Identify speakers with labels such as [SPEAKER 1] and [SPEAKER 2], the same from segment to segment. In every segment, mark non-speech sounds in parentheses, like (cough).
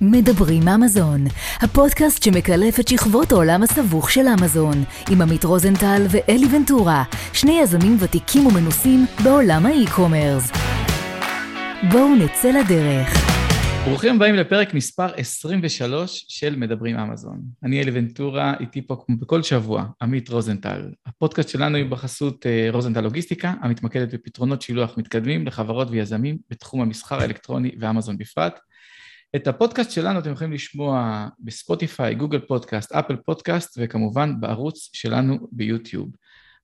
[SPEAKER 1] מדברים אמזון, הפודקאסט שמקלף את שכבות העולם הסבוך של אמזון, עם עמית רוזנטל ואלי ונטורה, שני יזמים ותיקים ומנוסים בעולם האי-קומרס. בואו נצא לדרך.
[SPEAKER 2] ברוכים הבאים לפרק מספר 23 של מדברים אמזון. אני אלי ונטורה, איתי פה כמו בכל שבוע, עמית רוזנטל. הפודקאסט שלנו הוא בחסות אה, רוזנטל לוגיסטיקה, המתמקדת בפתרונות שילוח מתקדמים לחברות ויזמים בתחום המסחר האלקטרוני ואמזון בפרט. את הפודקאסט שלנו אתם יכולים לשמוע בספוטיפיי, Google Podcast, Apple Podcast וכמובן בערוץ שלנו ביוטיוב.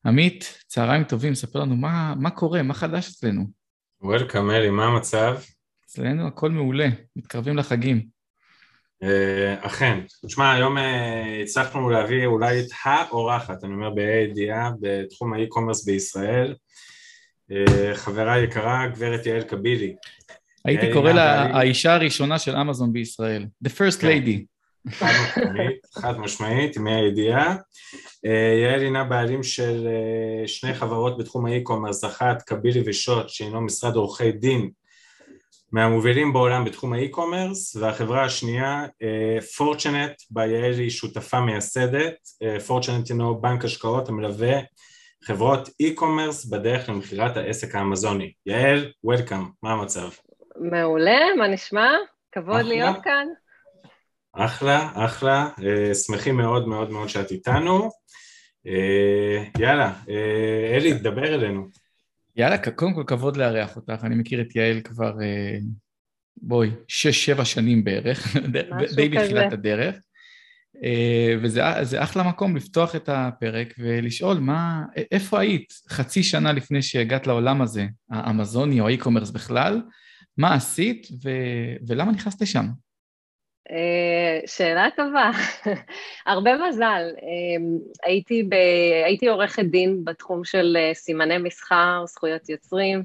[SPEAKER 2] עמית, צהריים טובים, ספר לנו מה, מה קורה, מה חדש אצלנו.
[SPEAKER 3] Welcome אלי, מה המצב?
[SPEAKER 2] אצלנו הכל מעולה, מתקרבים לחגים.
[SPEAKER 3] אה, אכן. תשמע, היום אה, הצלחנו להביא אולי את האורחת, אני אומר בה"א הידיעה, בתחום ה e-commerce בישראל. אה, חברה יקרה, גברת יעל קבילי.
[SPEAKER 2] הייתי קורא לה האישה הראשונה של אמזון בישראל, The First
[SPEAKER 3] כן.
[SPEAKER 2] Lady.
[SPEAKER 3] חד משמעית, בה"א הידיעה. יעל הינה בעלים של אה, שני חברות בתחום ה e-commerce, אחת קבילי ושוט, שהינו משרד עורכי דין מהמובילים בעולם בתחום ה e-commerce, והחברה השנייה, פורצ'נט, בה יעל היא שותפה מייסדת, פורצ'נט הינו בנק השקעות המלווה חברות e-commerce בדרך למכירת העסק האמזוני. יעל, welcome, מה המצב?
[SPEAKER 4] מעולה, מה נשמע? כבוד
[SPEAKER 3] אחלה.
[SPEAKER 4] להיות כאן.
[SPEAKER 3] אחלה, אחלה, אה, שמחים מאוד מאוד מאוד שאת איתנו. אה, יאללה, אה, אלי, דבר אלינו.
[SPEAKER 2] יאללה, קודם כל כבוד לארח אותך, אני מכיר את יעל כבר, אה, בואי, שש-שבע שנים בערך, (laughs) די. בתחילת הדרך. אה, וזה זה אחלה מקום לפתוח את הפרק ולשאול מה, איפה היית חצי שנה לפני שהגעת לעולם הזה, האמזוני או האי-קומרס בכלל, מה עשית ו, ולמה נכנסת לשם?
[SPEAKER 4] אה, שאלה טובה, (laughs) הרבה מזל. אה, הייתי, ב... הייתי עורכת דין בתחום של אה, סימני מסחר, זכויות יוצרים.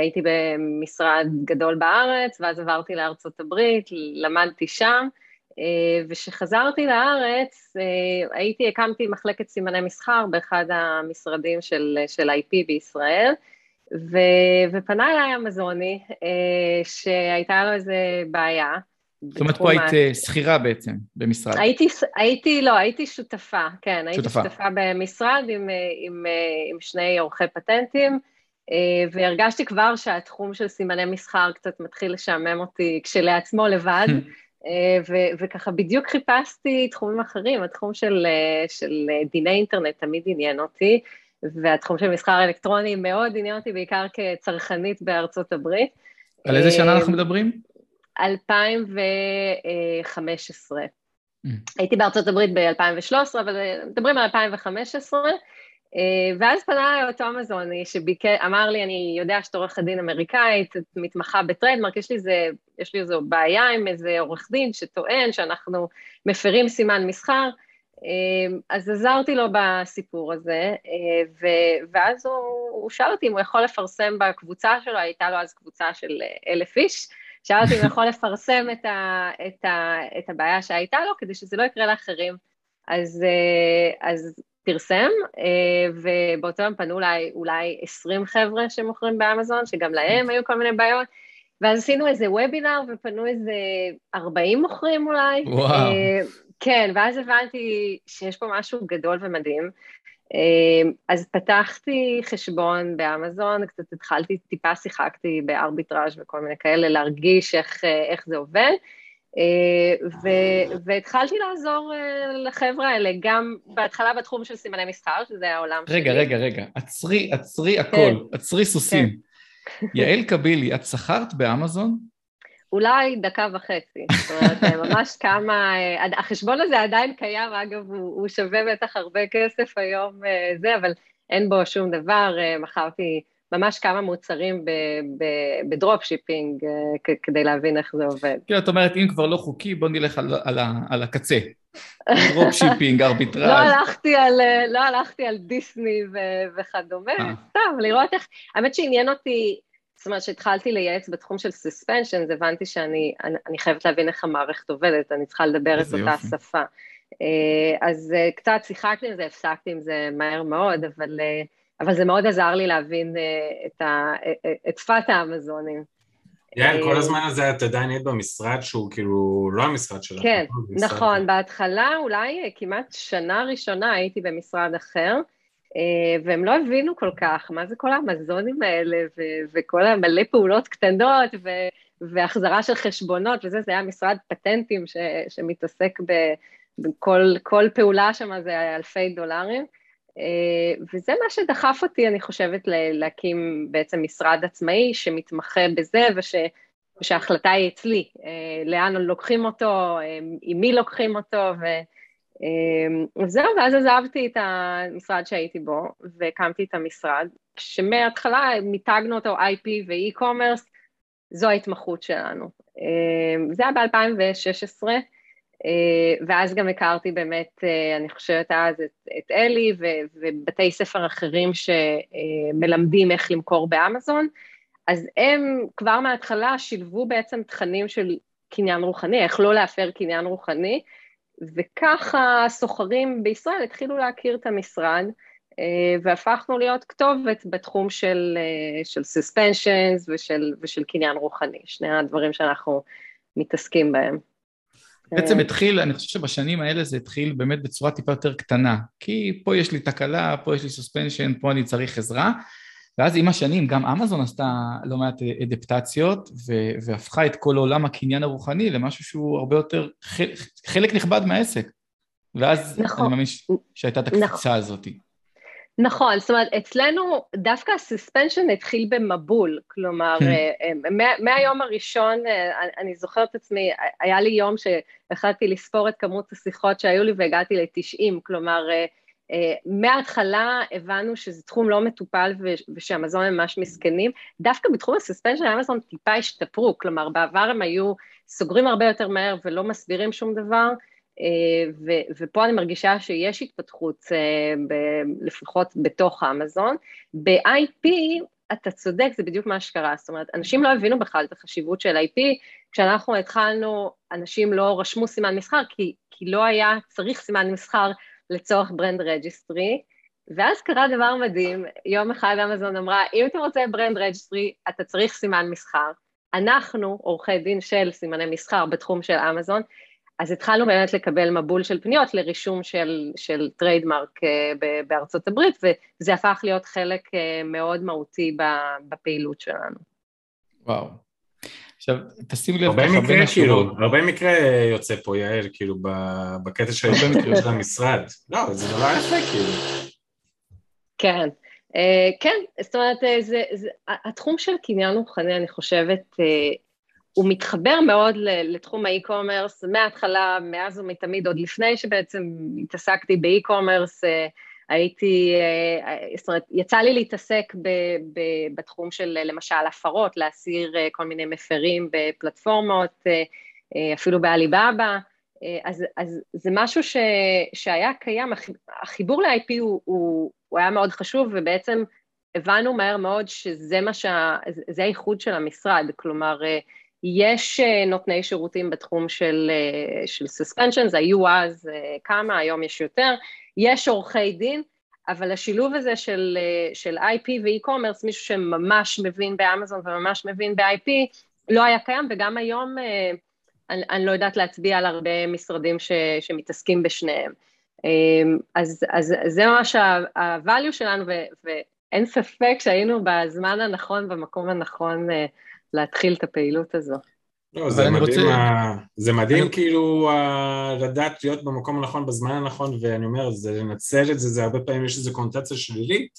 [SPEAKER 4] הייתי במשרד גדול בארץ, ואז עברתי לארצות הברית, למדתי שם, וכשחזרתי לארץ, הייתי, הקמתי מחלקת סימני מסחר באחד המשרדים של, של IP בישראל, ו, ופנה אליי אמזוני, אה, שהייתה לו איזה בעיה.
[SPEAKER 2] זאת אומרת, פה היית אה, שכירה בעצם, במשרד.
[SPEAKER 4] הייתי, הייתי, לא, הייתי שותפה, כן, הייתי
[SPEAKER 2] שותפה.
[SPEAKER 4] שותפה, במשרד עם, אה, עם, אה, עם שני עורכי פטנטים, והרגשתי כבר שהתחום של סימני מסחר קצת מתחיל לשעמם אותי כשלעצמו לבד, (laughs) ו- וככה בדיוק חיפשתי תחומים אחרים, התחום של, של דיני אינטרנט תמיד עניין אותי, והתחום של מסחר אלקטרוני מאוד עניין אותי, בעיקר כצרכנית בארצות הברית.
[SPEAKER 2] על איזה שנה
[SPEAKER 4] אה,
[SPEAKER 2] אנחנו מדברים?
[SPEAKER 4] 2015.
[SPEAKER 2] Mm.
[SPEAKER 4] הייתי בארצות הברית ב-2013, אבל אה, מדברים על 2015, אה, ואז פנה אליי אותו אמזוני שאמר לי, אני יודע שאת עורכת דין אמריקאית, את מתמחה בטריידמרק, יש לי, איזה, יש לי איזו בעיה עם איזה עורך דין שטוען שאנחנו מפרים סימן מסחר, אז עזרתי לו בסיפור הזה, אה, ו- ואז הוא, הוא שאל אותי אם הוא יכול לפרסם בקבוצה שלו, הייתה לו אז קבוצה של אה, אלף איש, שאל אותי אם הוא יכול לפרסם את, ה, את, ה, את הבעיה שהייתה לו, כדי שזה לא יקרה לאחרים. אז, אה, אז פרסם, ובאותו יום פנו אולי, אולי 20 חבר'ה שמוכרים באמזון, שגם להם היו כל מיני בעיות, ואז עשינו איזה וובינר ופנו איזה 40 מוכרים אולי.
[SPEAKER 2] וואו.
[SPEAKER 4] כן, ואז הבנתי שיש פה משהו גדול ומדהים. אה, אז פתחתי חשבון באמזון, קצת התחלתי, טיפה שיחקתי בארביטראז' וכל מיני כאלה, להרגיש איך, אה, איך זה עובד. אה, ו- והתחלתי לעזור אה, לחבר'ה האלה, גם בהתחלה בתחום של סימני מסחר, שזה העולם שלי.
[SPEAKER 2] רגע, רגע, רגע, עצרי, עצרי
[SPEAKER 4] כן.
[SPEAKER 2] הכל, עצרי סוסים. יעל קבילי, את מכרת באמזון?
[SPEAKER 4] אולי דקה וחצי, זאת אומרת, אה, ממש כמה, אה, החשבון הזה עדיין קיים, אגב, הוא, הוא שווה בטח הרבה כסף היום, אה, זה, אבל אין בו שום דבר, מכרתי ממש כמה מוצרים ב drop shipping, כ- כדי להבין איך זה עובד.
[SPEAKER 2] כאילו, את אומרת, אם כבר לא חוקי, בוא נלך על, על, על הקצה. Drop shipping, (laughs)
[SPEAKER 4] לא. הלכתי על, לא הלכתי על דיסני ו- וכדומה. סתם, לראות איך, האמת שעניין אותי, זאת אומרת שהתחלתי לייעץ בתחום של סספנשן, הבנתי שאני אני, אני חייבת להבין איך המערכת עובדת, אני צריכה לדבר את אותה
[SPEAKER 2] יופי.
[SPEAKER 4] שפה. אה, אז אה, קצת שיחקתי עם זה, הפסקתי עם זה מהר מאוד, אבל, אה, אבל זה מאוד עזר לי להבין את, ה, את שפת האמזונים.
[SPEAKER 3] יעל, כל הזמן הזה את עדיין היית במשרד שהוא כאילו לא המשרד שלך.
[SPEAKER 4] כן, נכון, בהתחלה אולי כמעט שנה ראשונה הייתי במשרד אחר, והם לא הבינו כל כך מה זה כל המזונים האלה, וכל המלא פעולות קטנות, והחזרה של חשבונות וזה, זה היה משרד פטנטים שמתעסק בכל פעולה שם זה אלפי דולרים. אה, וזה מה שדחף אותי, אני חושבת, להקים בעצם משרד עצמאי שמתמחה בזה וש, ושההחלטה היא אצלי, אה, לאן לוקחים אותו, אה, עם מי לוקחים אותו, ו, וזהו, ואז עזבתי את המשרד שהייתי בו והקמתי את המשרד, שמההתחלה מיתגנו אותו IP ו-e-commerce, זו ההתמחות שלנו. זה היה ב-2016, אה, ואז גם הכרתי באמת, אה, אני חושבת אז, את, את אלי ו, ובתי ספר אחרים שמלמדים איך למכור באמזון, אז הם כבר מההתחלה שילבו בעצם תכנים של קניין רוחני, איך לא להפר קניין רוחני, וככה סוחרים בישראל התחילו להכיר את המשרד, אה, והפכנו להיות כתובת בתחום של, של suspensions ושל, ושל קניין רוחני, שני הדברים שאנחנו מתעסקים בהם.
[SPEAKER 2] בעצם התחיל, אני חושב שבשנים האלה זה התחיל באמת בצורה טיפה יותר קטנה, כי פה יש לי תקלה, פה יש לי סוספנשן, פה אני צריך עזרה, ואז עם השנים גם אמזון עשתה לא מעט אדפטציות והפכה את כל עולם הקניין הרוחני למשהו שהוא הרבה יותר חלק נכבד מהעסק. ואז נכון, אני מאמין שהייתה את הקפיצה נכון. הזאת.
[SPEAKER 4] נכון, זאת אומרת, אצלנו דווקא הסספנשן התחיל במבול, כלומר, כן. אה, אה, מהיום הראשון, אה, אני זוכרת את עצמי, היה לי יום שהחלטתי לספור את כמות השיחות שהיו לי והגעתי ל-90, כלומר, מההתחלה הבנו שזה תחום לא מטופל ושהמזון ממש מסכנים, דווקא בתחום הסספנשן אמזון טיפה השתפרו, כלומר, בעבר הם היו סוגרים הרבה יותר מהר ולא מסבירים שום דבר, אה, ופה אני מרגישה שיש התפתחות אה, לפחות בתוך האמזון. ב-IP, אתה צודק, זה בדיוק מה שקרה, זאת אומרת, אנשים לא הבינו בכלל את החשיבות של IP, כשאנחנו התחלנו, אנשים לא רשמו סימן מסחר, כי, כי לא היה צריך סימן מסחר לצורך brand registry, ואז קרה דבר מדהים, יום אחד אמזון אמרה, אם אתה רוצה brand registry, אתה צריך סימן מסחר. אנחנו, עורכי דין של סימני מסחר בתחום של אמזון, אז התחלנו באמת לקבל מבול של פניות לרישום של, של trademark אה, בארצות הברית, וזה הפך להיות חלק אה, מאוד מהותי בפעילות שלנו.
[SPEAKER 2] וואו. עכשיו, תשים לב
[SPEAKER 3] הרבה מקרה, כאילו, הרבה מקרה יוצא פה, יעל, כאילו, בקטע של המשרד. לא, זה דבר יפה, כאילו.
[SPEAKER 4] כן. Uh, כן, זאת אומרת, זה, זה, התחום של קניין רוחני, אני חושבת, uh, הוא מתחבר מאוד לתחום האי-קומרס, מההתחלה, מאז ומתמיד, עוד לפני שבעצם התעסקתי באי-קומרס, אה, הייתי, אה, זאת אומרת, יצא לי להתעסק ב, ב, בתחום של למשל הפרות, להסיר אה, כל מיני מפרים בפלטפורמות, אפילו בעליבאבא, אז, אז זה משהו ש, שהיה קיים, החיבור ל-IP הוא, הוא, הוא היה מאוד חשוב, ובעצם הבנו מהר מאוד שזה מה שה... זה הייחוד של המשרד, כלומר, יש אה, נותני שירותים בתחום של, אה, של suspensions, היו אז אה, כמה, היום יש יותר, יש עורכי דין, אבל השילוב הזה של, של IP ו-e-commerce, מישהו שממש מבין באמזון וממש מבין ב-IP, לא היה קיים, וגם היום אני, אני לא יודעת להצביע על הרבה משרדים ש, שמתעסקים בשניהם. אז, אז זה ממש ה-value שלנו, ו, ואין ספק שהיינו בזמן הנכון, במקום הנכון להתחיל את הפעילות הזו.
[SPEAKER 3] לא, זה מדהים, רוצה... זה מדהים אני... כאילו לדעת להיות במקום הנכון בזמן הנכון, ואני אומר, זה לנצל את זה, זה הרבה פעמים יש איזו קונוטציה שלילית,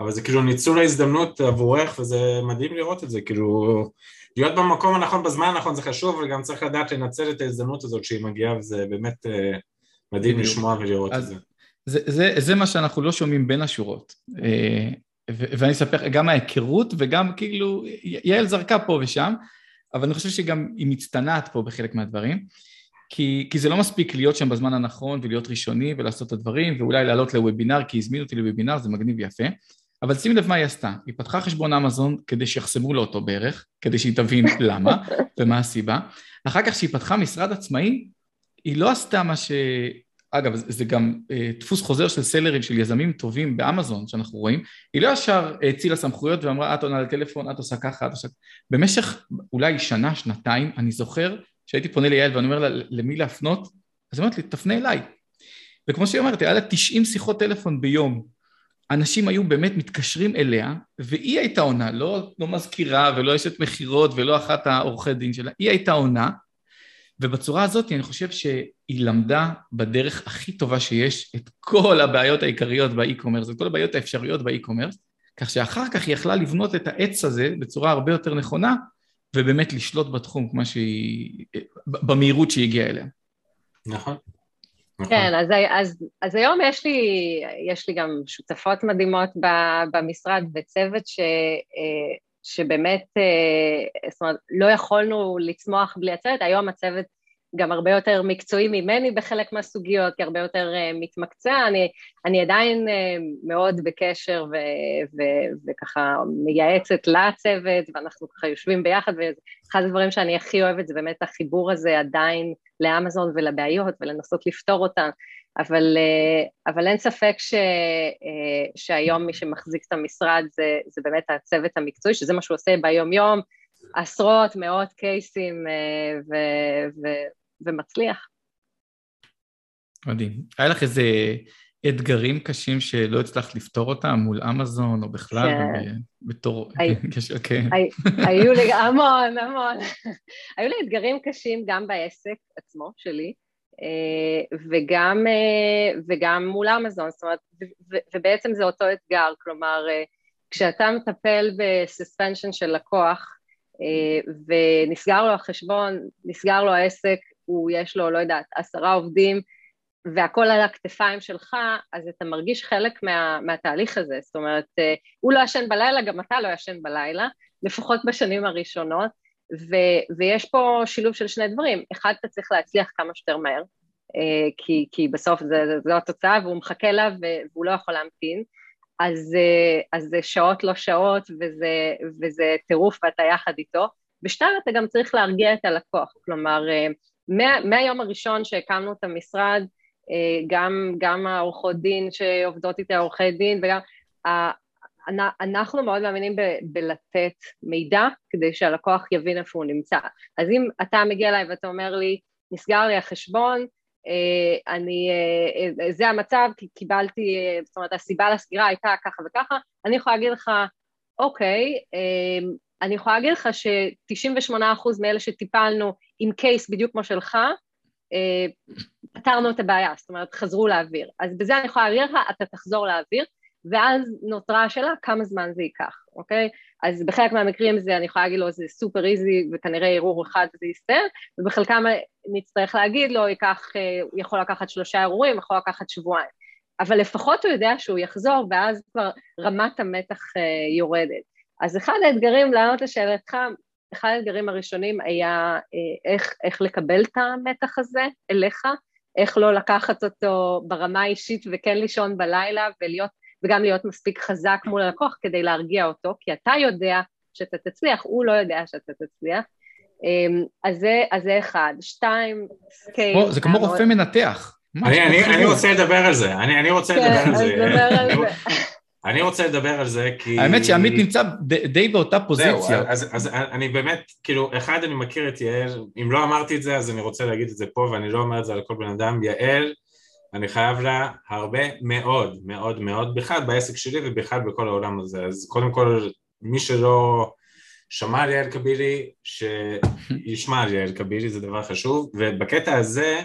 [SPEAKER 3] אבל זה כאילו ניצול ההזדמנות עבורך, וזה מדהים לראות את זה, כאילו, להיות במקום הנכון בזמן הנכון זה חשוב, וגם צריך לדעת לנצל את ההזדמנות הזאת שהיא מגיעה, וזה באמת אה, מדהים לשמוע ולראות את זה.
[SPEAKER 2] זה, זה. זה מה שאנחנו לא שומעים בין השורות. אה, ואני אספר גם ההיכרות וגם כאילו, יעל זרקה פה ושם, אבל אני חושב שגם היא מצטנעת פה בחלק מהדברים, כי, כי זה לא מספיק להיות שם בזמן הנכון ולהיות ראשוני ולעשות את הדברים, ואולי לעלות לוובינר, כי הזמינו אותי לוובינר, זה מגניב ויפה, אבל שים לב מה היא עשתה, היא פתחה חשבון אמזון כדי שיחסמו לו אותו בערך, כדי שהיא תבין (laughs) למה ומה הסיבה, אחר כך כשהיא פתחה משרד עצמאי, היא לא עשתה מה ש... אגב, זה גם אה, דפוס חוזר של סלרים של יזמים טובים באמזון שאנחנו רואים, היא לא ישר האצילה סמכויות ואמרה את עונה לטלפון, את עושה ככה, את עושה... במשך אולי שנה, שנתיים, אני זוכר שהייתי פונה ליעל ואני אומר לה למי להפנות, אז היא אומרת לי, תפנה אליי. וכמו שהיא אומרת, היה לה 90 שיחות טלפון ביום. אנשים היו באמת מתקשרים אליה, והיא הייתה עונה, לא, לא מזכירה ולא אשת מכירות ולא אחת העורכי דין שלה, היא הייתה עונה, ובצורה הזאת אני חושב שהיא למדה בדרך הכי טובה שיש את כל הבעיות העיקריות באי-קומרס, את כל הבעיות האפשריות באי-קומרס, כך שאחר כך היא יכלה לבנות את העץ הזה בצורה הרבה יותר נכונה, ובאמת לשלוט בתחום כמו שהיא, במהירות שהיא הגיעה אליה.
[SPEAKER 3] נכון.
[SPEAKER 4] כן, אז, אז, אז היום יש לי, יש לי גם שותפות מדהימות במשרד וצוות ש, אה, שבאמת, אה, זאת אומרת, לא יכולנו לצמוח בלי הצוות, היום הצוות גם הרבה יותר מקצועי ממני בחלק מהסוגיות, כי הרבה יותר uh, מתמקצע, אני, אני עדיין uh, מאוד בקשר ו, ו, וככה מייעצת לצוות, ואנחנו ככה יושבים ביחד, ואחד הדברים שאני הכי אוהבת זה באמת החיבור הזה עדיין לאמזון ולבעיות ולנסות לפתור אותן, אבל, uh, אבל אין ספק ש, uh, שהיום מי שמחזיק את המשרד זה, זה באמת הצוות המקצועי, שזה מה שהוא עושה ביום-יום, עשרות, מאות קייסים, ו, ו, ומצליח.
[SPEAKER 2] מדהים. היה לך איזה אתגרים קשים שלא הצלחת לפתור אותם מול אמזון או בכלל כן. בתור (laughs) כן.
[SPEAKER 4] היו לי המון, המון. (laughs) היו לי אתגרים קשים גם בעסק עצמו שלי, אה, וגם, אה, וגם מול אמזון, זאת אומרת, ובעצם זה אותו אתגר, כלומר, אה, כשאתה מטפל בסספנשן של לקוח, ונסגר לו החשבון, נסגר לו העסק, הוא, יש לו, לא יודעת, עשרה עובדים, והכל על הכתפיים שלך, אז אתה מרגיש חלק מה, מהתהליך הזה, זאת אומרת, אה, הוא לא ישן בלילה, גם אתה לא ישן בלילה, לפחות בשנים הראשונות, ו, ויש פה שילוב של שני דברים, אחד, אתה צריך להצליח כמה שיותר מהר, אה, כי, כי בסוף זו התוצאה והוא מחכה לה והוא לא יכול להמתין, אז, אה, אז זה שעות לא שעות וזה, וזה טירוף ואתה יחד איתו, ושתיים, אתה גם צריך להרגיע את הלקוח, כלומר, מה, מהיום הראשון שהקמנו את המשרד, אה, גם, גם העורכות דין שעובדות איתי, העורכי דין, וגם אנחנו מאוד מאמינים ב, בלתת מידע כדי שהלקוח יבין איפה הוא נמצא. אז אם אתה מגיע אליי ואתה אומר לי, נסגר לי החשבון, אה, אני, אה, זה המצב, כי קיבלתי, זאת אומרת, הסיבה לסגירה הייתה ככה וככה, אני יכולה להגיד לך, אוקיי, אני יכולה להגיד לך ש-98% מאלה שטיפלנו עם קייס בדיוק כמו שלך, אה, פתרנו את הבעיה, זאת אומרת, חזרו לאוויר. אז בזה אני יכולה להגיד לך, אתה תחזור לאוויר, ואז נותרה השאלה כמה זמן זה ייקח, אוקיי? אז בחלק מהמקרים זה, אני יכולה להגיד לו, זה סופר איזי, וכנראה ערעור אחד זה יסתיים, ובחלקם נצטרך להגיד לו, ייקח, אה, יכול לקחת שלושה ערעורים, יכול לקחת שבועיים. אבל לפחות הוא יודע שהוא יחזור, ואז כבר רמת המתח אה, יורדת. אז אחד האתגרים, לענות לשאלתך, אחד האתגרים הראשונים היה אה, איך, איך לקבל את המתח הזה אליך, איך לא לקחת אותו ברמה האישית וכן לישון בלילה ולהיות, וגם להיות מספיק חזק מול הלקוח כדי להרגיע אותו, כי אתה יודע שאתה תצליח, הוא לא יודע שאתה תצליח. אמ, אז זה, אז זה אחד. שתיים,
[SPEAKER 2] scale. זה כמו רופא מנתח.
[SPEAKER 3] אני, אני, אני רוצה לדבר על זה, אני, אני רוצה כן, לדבר על זה. דבר על זה. אני רוצה לדבר על זה כי...
[SPEAKER 2] האמת שעמית נמצא די באותה פוזיציה. זהו,
[SPEAKER 3] אז, אז אני באמת, כאילו, אחד, אני מכיר את יעל, אם לא אמרתי את זה, אז אני רוצה להגיד את זה פה, ואני לא אומר את זה על כל בן אדם. יעל, אני חייב לה הרבה מאוד, מאוד מאוד, בכלל בעסק שלי ובכלל בכל העולם הזה. אז קודם כל, מי שלא שמע על יעל קבילי, שישמע על יעל קבילי, זה דבר חשוב, ובקטע הזה,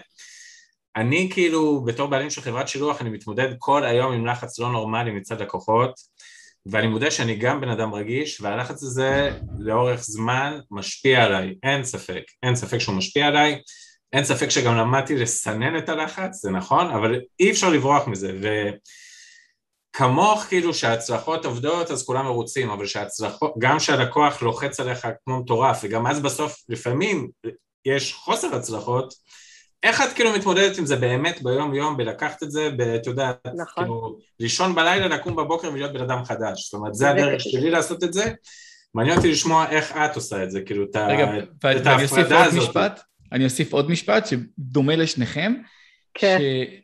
[SPEAKER 3] אני כאילו, בתור בעלים של חברת שילוח, אני מתמודד כל היום עם לחץ לא נורמלי מצד לקוחות, ואני מודה שאני גם בן אדם רגיש, והלחץ הזה לאורך זמן משפיע עליי, אין ספק, אין ספק שהוא משפיע עליי, אין ספק שגם למדתי לסנן את הלחץ, זה נכון, אבל אי אפשר לברוח מזה, וכמוך כאילו שההצלחות עובדות אז כולם מרוצים, אבל שההצלחות, גם שהלקוח לוחץ עליך כמו מטורף, וגם אז בסוף לפעמים יש חוסר הצלחות, איך את כאילו מתמודדת עם זה באמת ביום יום בלקחת את זה, אתה יודע, נכון. כאילו, לישון בלילה, לקום בבוקר ולהיות בן אדם חדש, זאת אומרת זה הדרך שלי לעשות את זה, מעניין אותי לשמוע איך את עושה את זה, כאילו את ההפרדה הזאת.
[SPEAKER 2] משפט, אני אוסיף עוד משפט שדומה לשניכם, כן.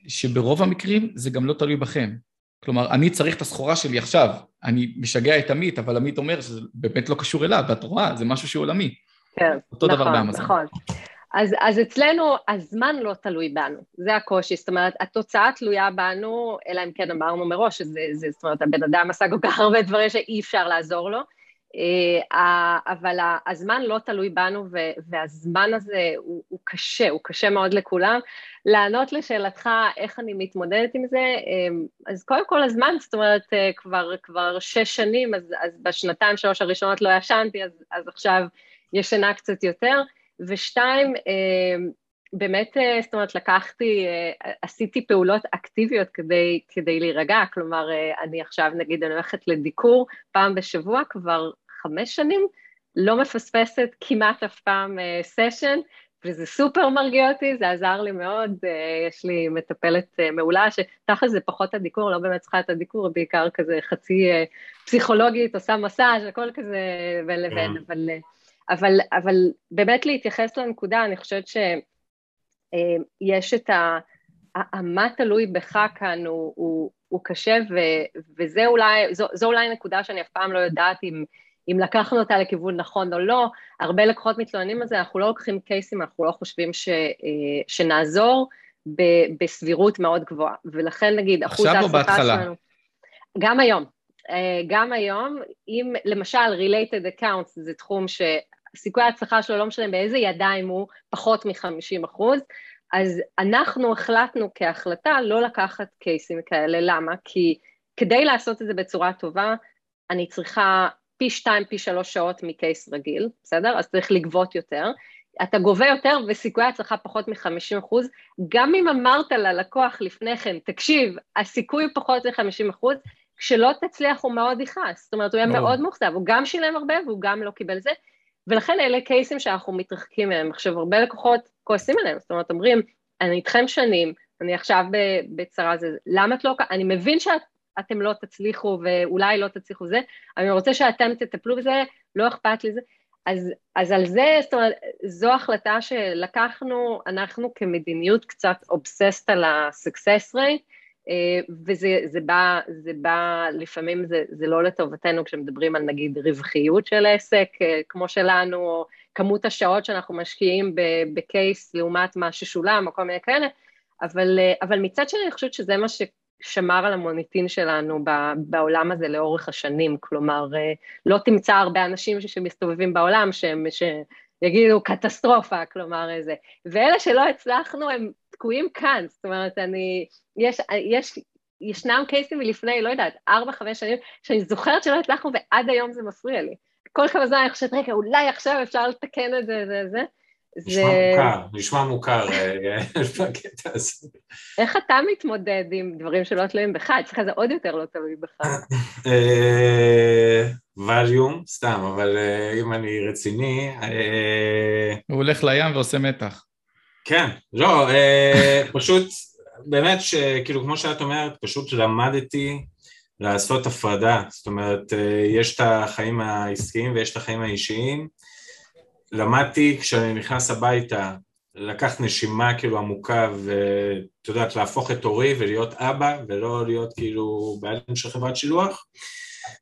[SPEAKER 2] ש, שברוב המקרים זה גם לא תלוי בכם. כלומר, אני צריך את הסחורה שלי עכשיו, אני משגע את עמית, אבל עמית אומר שזה באמת לא קשור אליו, ואת רואה, זה משהו שהוא עולמי.
[SPEAKER 4] כן, אותו נכון, דבר באמזון. נכון. אז, אז אצלנו הזמן לא תלוי בנו, זה הקושי, זאת אומרת, התוצאה תלויה בנו, אלא אם כן אמרנו מראש, שזה, זה, זאת אומרת, הבן אדם עשה כל כך הרבה דברים שאי אפשר לעזור לו, אבל הזמן לא תלוי בנו, והזמן הזה הוא, הוא קשה, הוא קשה מאוד לכולם. לענות לשאלתך איך אני מתמודדת עם זה, אה, אז קודם כל הזמן, זאת אומרת, אה, כבר, כבר שש שנים, אז, אז בשנתיים, שלוש הראשונות לא ישנתי, אז, אז עכשיו ישנה קצת יותר. ושתיים, באמת, זאת אומרת, לקחתי, עשיתי פעולות אקטיביות כדי, כדי להירגע, כלומר, אני עכשיו, נגיד, אני הולכת לדיקור פעם בשבוע כבר חמש שנים, לא מפספסת כמעט אף פעם סשן, וזה סופר מרגיע אותי, זה עזר לי מאוד, יש לי מטפלת מעולה, שתכל'ס זה פחות הדיקור, לא באמת צריכה את הדיקור, בעיקר כזה חצי פסיכולוגית, עושה מסאז', הכל כזה בין לבין, כן. אבל... אבל, אבל באמת להתייחס לנקודה, אני חושבת שיש את ה... המה תלוי בך כאן הוא, הוא, הוא קשה, ו, וזה אולי, זו, זו אולי נקודה שאני אף פעם לא יודעת אם, אם לקחנו אותה לכיוון נכון או לא. הרבה לקוחות מתלוננים על זה, אנחנו לא לוקחים קייסים, אנחנו לא חושבים ש, שנעזור ב, בסבירות מאוד גבוהה. ולכן נגיד, אחוז ההצלחה שלנו... גם היום. גם היום, אם למשל Related Accounts זה תחום ש... סיכוי ההצלחה שלו, לא משנה באיזה ידיים הוא, פחות מ-50 אחוז, אז אנחנו החלטנו כהחלטה לא לקחת קייסים כאלה, למה? כי כדי לעשות את זה בצורה טובה, אני צריכה פי שתיים, פי שלוש שעות מקייס רגיל, בסדר? אז צריך לגבות יותר. אתה גובה יותר וסיכויי הצלחה פחות מ-50 אחוז, גם אם אמרת ללקוח לפני כן, תקשיב, הסיכוי פחות מ-50 אחוז, כשלא תצליח הוא מאוד יכעס, זאת אומרת הוא יהיה מאוד מאוכזב, הוא גם שילם הרבה והוא גם לא קיבל זה, ולכן אלה קייסים שאנחנו מתרחקים מהם. עכשיו, הרבה לקוחות כועסים עליהם, זאת אומרת, אומרים, אני איתכם שנים, אני עכשיו בצרה זה, למה את לא... אני מבין שאתם לא תצליחו ואולי לא תצליחו זה, אני רוצה שאתם תטפלו בזה, לא אכפת לי זה. אז, אז על זה, זאת אומרת, זו החלטה שלקחנו, אנחנו כמדיניות קצת אובססט על ה-success rate, אה, וזה זה בא, זה בא, לפעמים זה, זה לא לטובתנו כשמדברים על נגיד רווחיות של עסק אה, כמו שלנו, או כמות השעות שאנחנו משקיעים בקייס לעומת מה ששולם, או כל מיני כאלה, אבל, אה, אבל מצד שני אני חושבת שזה מה ששמר על המוניטין שלנו בעולם הזה לאורך השנים, כלומר, לא תמצא הרבה אנשים שמסתובבים בעולם שהם, שיגידו קטסטרופה, כלומר איזה, ואלה שלא הצלחנו הם תקועים כאן, זאת אומרת, אני, יש, יש, ישנם קייסים מלפני, לא יודעת, ארבע, חמש שנים, שאני זוכרת שלא הצלחנו ועד היום זה מפריע לי. כל כמה זמן אני חושבת, רגע, אולי עכשיו אפשר לתקן את זה, זה, זה.
[SPEAKER 3] נשמע זה... מוכר, נשמע מוכר אה, (laughs) בקטע הזה.
[SPEAKER 4] איך אתה מתמודד עם דברים שלא תלויים בך? אצלך זה עוד יותר לא תלוי בך. (laughs)
[SPEAKER 3] ווליום, אה, סתם, אבל אה, אם אני רציני...
[SPEAKER 2] הוא הולך לים ועושה מתח.
[SPEAKER 3] כן, לא, אה, פשוט, באמת שכאילו כמו שאת אומרת, פשוט למדתי לעשות הפרדה, זאת אומרת, אה, יש את החיים העסקיים ויש את החיים האישיים. למדתי כשאני נכנס הביתה לקחת נשימה כאילו עמוקה ואת יודעת להפוך את הורי ולהיות אבא ולא להיות כאילו בעלים של חברת שילוח.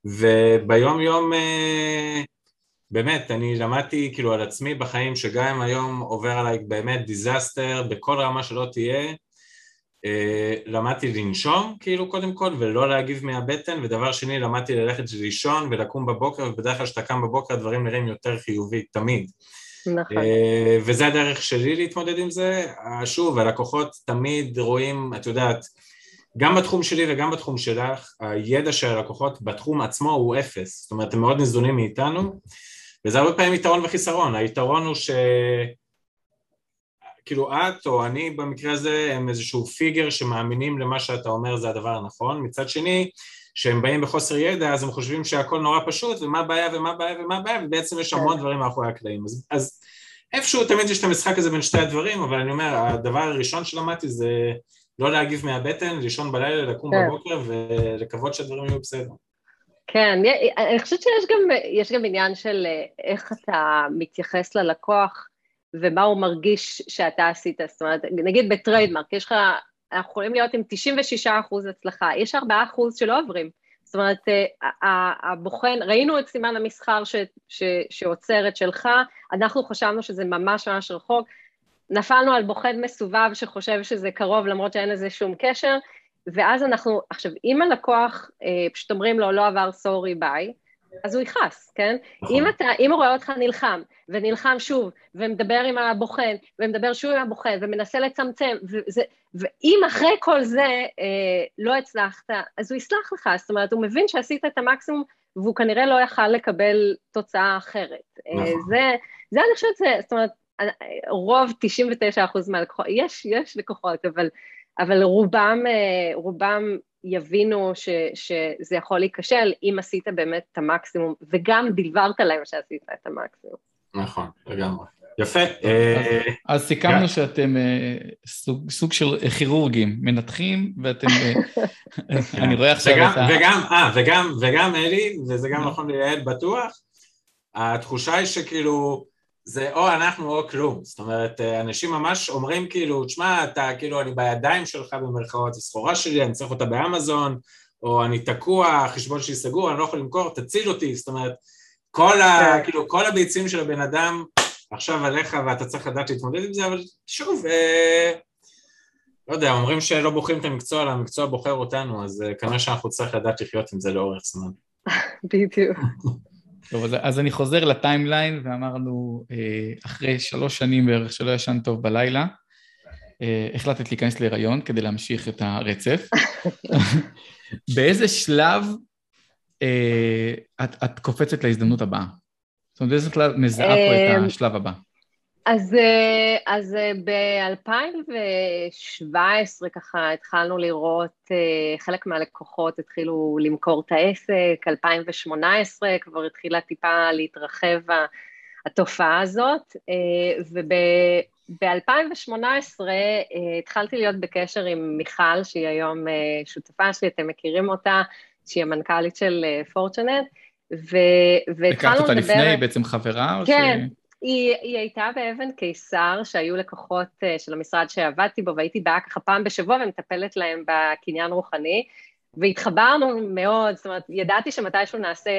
[SPEAKER 3] וביום יום אה, באמת, אני למדתי כאילו על עצמי בחיים שגם אם היום עובר עליי באמת דיזסטר בכל רמה שלא תהיה, למדתי לנשום כאילו קודם כל ולא להגיב מהבטן ודבר שני למדתי ללכת לישון ולקום בבוקר ובדרך כלל כשאתה קם בבוקר הדברים נראים יותר חיובי תמיד
[SPEAKER 4] נכון. אה,
[SPEAKER 3] וזה הדרך שלי להתמודד עם זה. שוב, הלקוחות תמיד רואים, את יודעת, גם בתחום שלי וגם בתחום שלך, הידע של הלקוחות בתחום עצמו הוא אפס. זאת אומרת, הם מאוד ניזונים מאיתנו, וזה הרבה פעמים יתרון וחיסרון, היתרון הוא ש... כאילו את או אני במקרה הזה הם איזשהו פיגר שמאמינים למה שאתה אומר זה הדבר הנכון, מצד שני כשהם באים בחוסר ידע אז הם חושבים שהכל נורא פשוט ומה הבעיה ומה הבעיה ומה הבעיה ובעצם יש המון כן. דברים מאחורי הקלעים אז, אז איפשהו תמיד יש את המשחק הזה בין שתי הדברים אבל אני אומר הדבר הראשון שלמדתי זה לא להגיב מהבטן, לישון בלילה, לקום כן. בבוקר ולקוות שהדברים יהיו בסדר
[SPEAKER 4] כן, אני חושבת שיש גם, גם עניין של אה, איך אתה מתייחס ללקוח, ומה הוא מרגיש שאתה עשית, זאת אומרת, נגיד ב trademark, יש לך, אנחנו יכולים להיות עם 96 אחוז הצלחה, יש 4 אחוז שלא עוברים. זאת אומרת, אה, הבוחן, ראינו את סימן המסחר ש, ש, שעוצר את שלך, אנחנו חשבנו שזה ממש ממש רחוק, נפלנו על בוחן מסובב שחושב שזה קרוב למרות שאין לזה שום קשר, ואז אנחנו, עכשיו, אם הלקוח, אה, פשוט אומרים לו, לא עבר sorry bye, אז הוא יכעס, כן? נכון. אם, אתה, אם הוא רואה אותך נלחם, ונלחם שוב, ומדבר עם הבוחן, ומדבר שוב עם הבוחן, ומנסה לצמצם, וזה, ואם אחרי כל זה אה, לא הצלחת, אז הוא יסלח לך, זאת אומרת, הוא מבין שעשית את המקסימום, והוא כנראה לא יכל לקבל תוצאה אחרת. אה, נכון. אה, זה, זה אני חושבת, זאת אומרת, רוב 99% מהלקוחות, יש, יש לקוחות, אבל, אבל רובם, אה, רובם יבינו ש, שזה יכול להיכשל אם עשית באמת את המקסימום, וגם דלברת להם שעשית את המקסימום.
[SPEAKER 3] נכון, לגמרי. יפה.
[SPEAKER 2] אה, אז סיכמנו שאתם אה, סוג של כירורגים, מנתחים, ואתם, אני רואה עכשיו את ה...
[SPEAKER 3] וגם, אה, וגם, וגם אלי, וזה גם נכון ליעל בטוח, התחושה היא שכאילו, זה או אנחנו או כלום, זאת אומרת, אנשים ממש אומרים כאילו, תשמע, אתה כאילו, אני בידיים שלך במרכאות, הסחורה שלי, אני צריך אותה באמזון, או אני תקוע, החשבון שלי סגור, אני לא יכול למכור, תציל אותי, זאת אומרת, כל, ה, כן. כאילו, כל הביצים של הבן אדם עכשיו עליך ואתה צריך לדעת להתמודד עם זה, אבל שוב, אה, לא יודע, אומרים שלא בוחרים את המקצוע, אלא המקצוע בוחר אותנו, אז אה, כנראה שאנחנו צריכים לדעת לחיות עם זה לאורך זמן. (laughs)
[SPEAKER 4] בדיוק.
[SPEAKER 2] טוב, אז, אז אני חוזר לטיימליין, ואמרנו, אה, אחרי שלוש שנים בערך שלא ישן טוב בלילה, אה, החלטת להיכנס להיריון כדי להמשיך את הרצף. (laughs) באיזה שלב אה, את, את קופצת להזדמנות הבאה? זאת אומרת, באיזה שלב מזהה פה את השלב הבא?
[SPEAKER 4] אז, אה, אז אה, ב-2017 ככה התחלנו לראות, אה, חלק מהלקוחות התחילו למכור את העסק, 2018 כבר התחילה טיפה להתרחב התופעה הזאת, וב-2018 התחלתי להיות בקשר עם מיכל, שהיא היום שותפה שלי, אתם מכירים אותה, שהיא המנכ"לית של פורצ'נט, והתחלנו לדבר...
[SPEAKER 2] הכרת אותה לפני, בעצם חברה?
[SPEAKER 4] כן. ש... היא, היא הייתה באבן קיסר, שהיו לקוחות uh, של המשרד שעבדתי בו, והייתי באה ככה פעם בשבוע ומטפלת להם בקניין רוחני, והתחברנו מאוד, זאת אומרת, ידעתי שמתישהו נעשה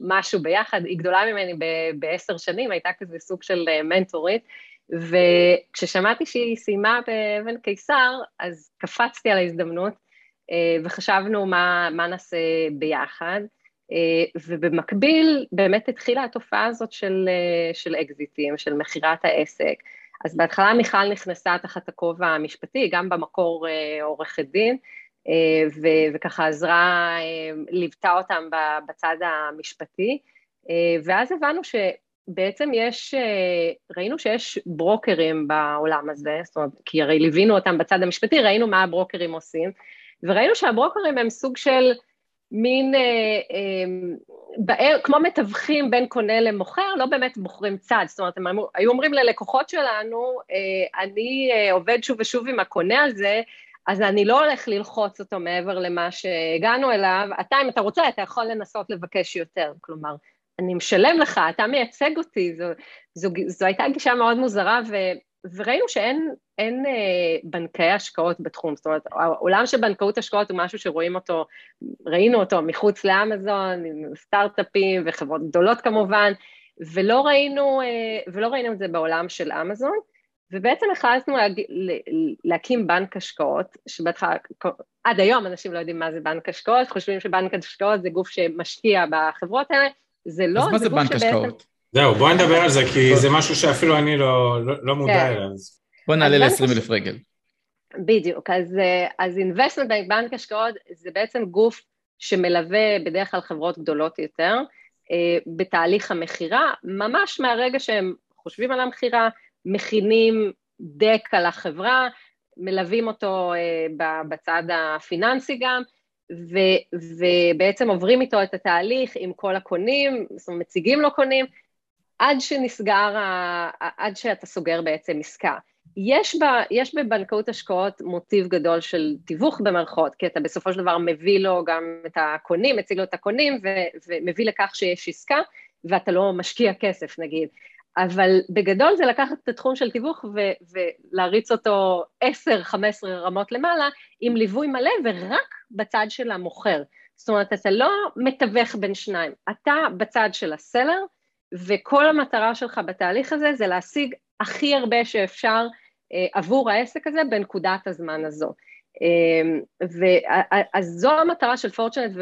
[SPEAKER 4] משהו ביחד, היא גדולה ממני בעשר שנים, הייתה כזה סוג של uh, מנטורית, וכששמעתי שהיא סיימה באבן קיסר, אז קפצתי על ההזדמנות, uh, וחשבנו מה, מה נעשה ביחד. אה, ובמקביל באמת התחילה התופעה הזאת של, אה, של אקזיטים, של מכירת העסק. אז בהתחלה מיכל נכנסה תחת הכובע המשפטי, גם במקור אה, עורכת דין, וככה עזרה, ליוותה אותם בצד המשפטי, ואז הבנו שבעצם יש, ראינו שיש ברוקרים בעולם הזה, זאת אומרת, כי הרי ליווינו אותם בצד המשפטי, ראינו מה הברוקרים עושים, וראינו שהברוקרים הם סוג של מין, אה, אה, כמו מתווכים בין קונה למוכר, לא באמת בוחרים צד, זאת אומרת, הם היו אומרים ללקוחות שלנו, אה, אני אה, עובד שוב ושוב עם הקונה הזה, אז אני לא הולך ללחוץ אותו מעבר למה שהגענו אליו, אתה, אם אתה רוצה, אתה יכול לנסות לבקש יותר, כלומר, אני משלם לך, אתה מייצג אותי, זו, זו, זו הייתה גישה מאוד מוזרה, ו... וראינו שאין אין, אה, בנקאי השקעות בתחום, זאת אומרת, העולם של בנקאות השקעות הוא משהו שרואים אותו, ראינו אותו מחוץ לאמזון, עם סטארט-אפים וחברות גדולות כמובן, ולא ראינו, אה, ולא ראינו את זה בעולם של אמזון, ובעצם החלטנו לה, להקים בנק השקעות, שבהתחלה, עד היום אנשים לא יודעים מה זה בנק השקעות, חושבים שבנק השקעות זה גוף שמשקיע בחברות האלה, זה לא,
[SPEAKER 2] אז מה זה בנק שבעצם... השקעות?
[SPEAKER 3] זהו, בואי נדבר על זה, כי זה משהו שאפילו אני לא, לא, לא מודע כן. אליו.
[SPEAKER 2] בוא נעלה ל-20 אלף רגל.
[SPEAKER 4] בדיוק, אז, אה, אז investment bank, בנק השקעות, זה בעצם גוף שמלווה בדרך כלל חברות גדולות יותר, אה, בתהליך המכירה, ממש מהרגע שהם חושבים על המכירה, מכינים דק על החברה, מלווים אותו אה, בצד הפיננסי גם, ו, ובעצם עוברים איתו את התהליך עם כל הקונים, זאת אומרת, מציגים לו קונים, עד שנסגר, עד שאתה סוגר בעצם עסקה. יש, בה, יש בבנקאות השקעות מוטיב גדול של תיווך במרכאות, כי אתה בסופו של דבר מביא לו גם את הקונים, מציג לו את הקונים ו, ומביא לכך שיש עסקה, ואתה לא משקיע כסף נגיד. אבל בגדול זה לקחת את התחום של תיווך ו- ולהריץ אותו 10-15 רמות למעלה עם ליווי מלא ורק בצד של המוכר. זאת אומרת, אתה לא מתווך בין שניים, אתה בצד של הסלר, וכל המטרה שלך בתהליך הזה זה להשיג הכי הרבה שאפשר אה, עבור העסק הזה בנקודת הזמן הזו. אה, אז זו המטרה של פורצ'נט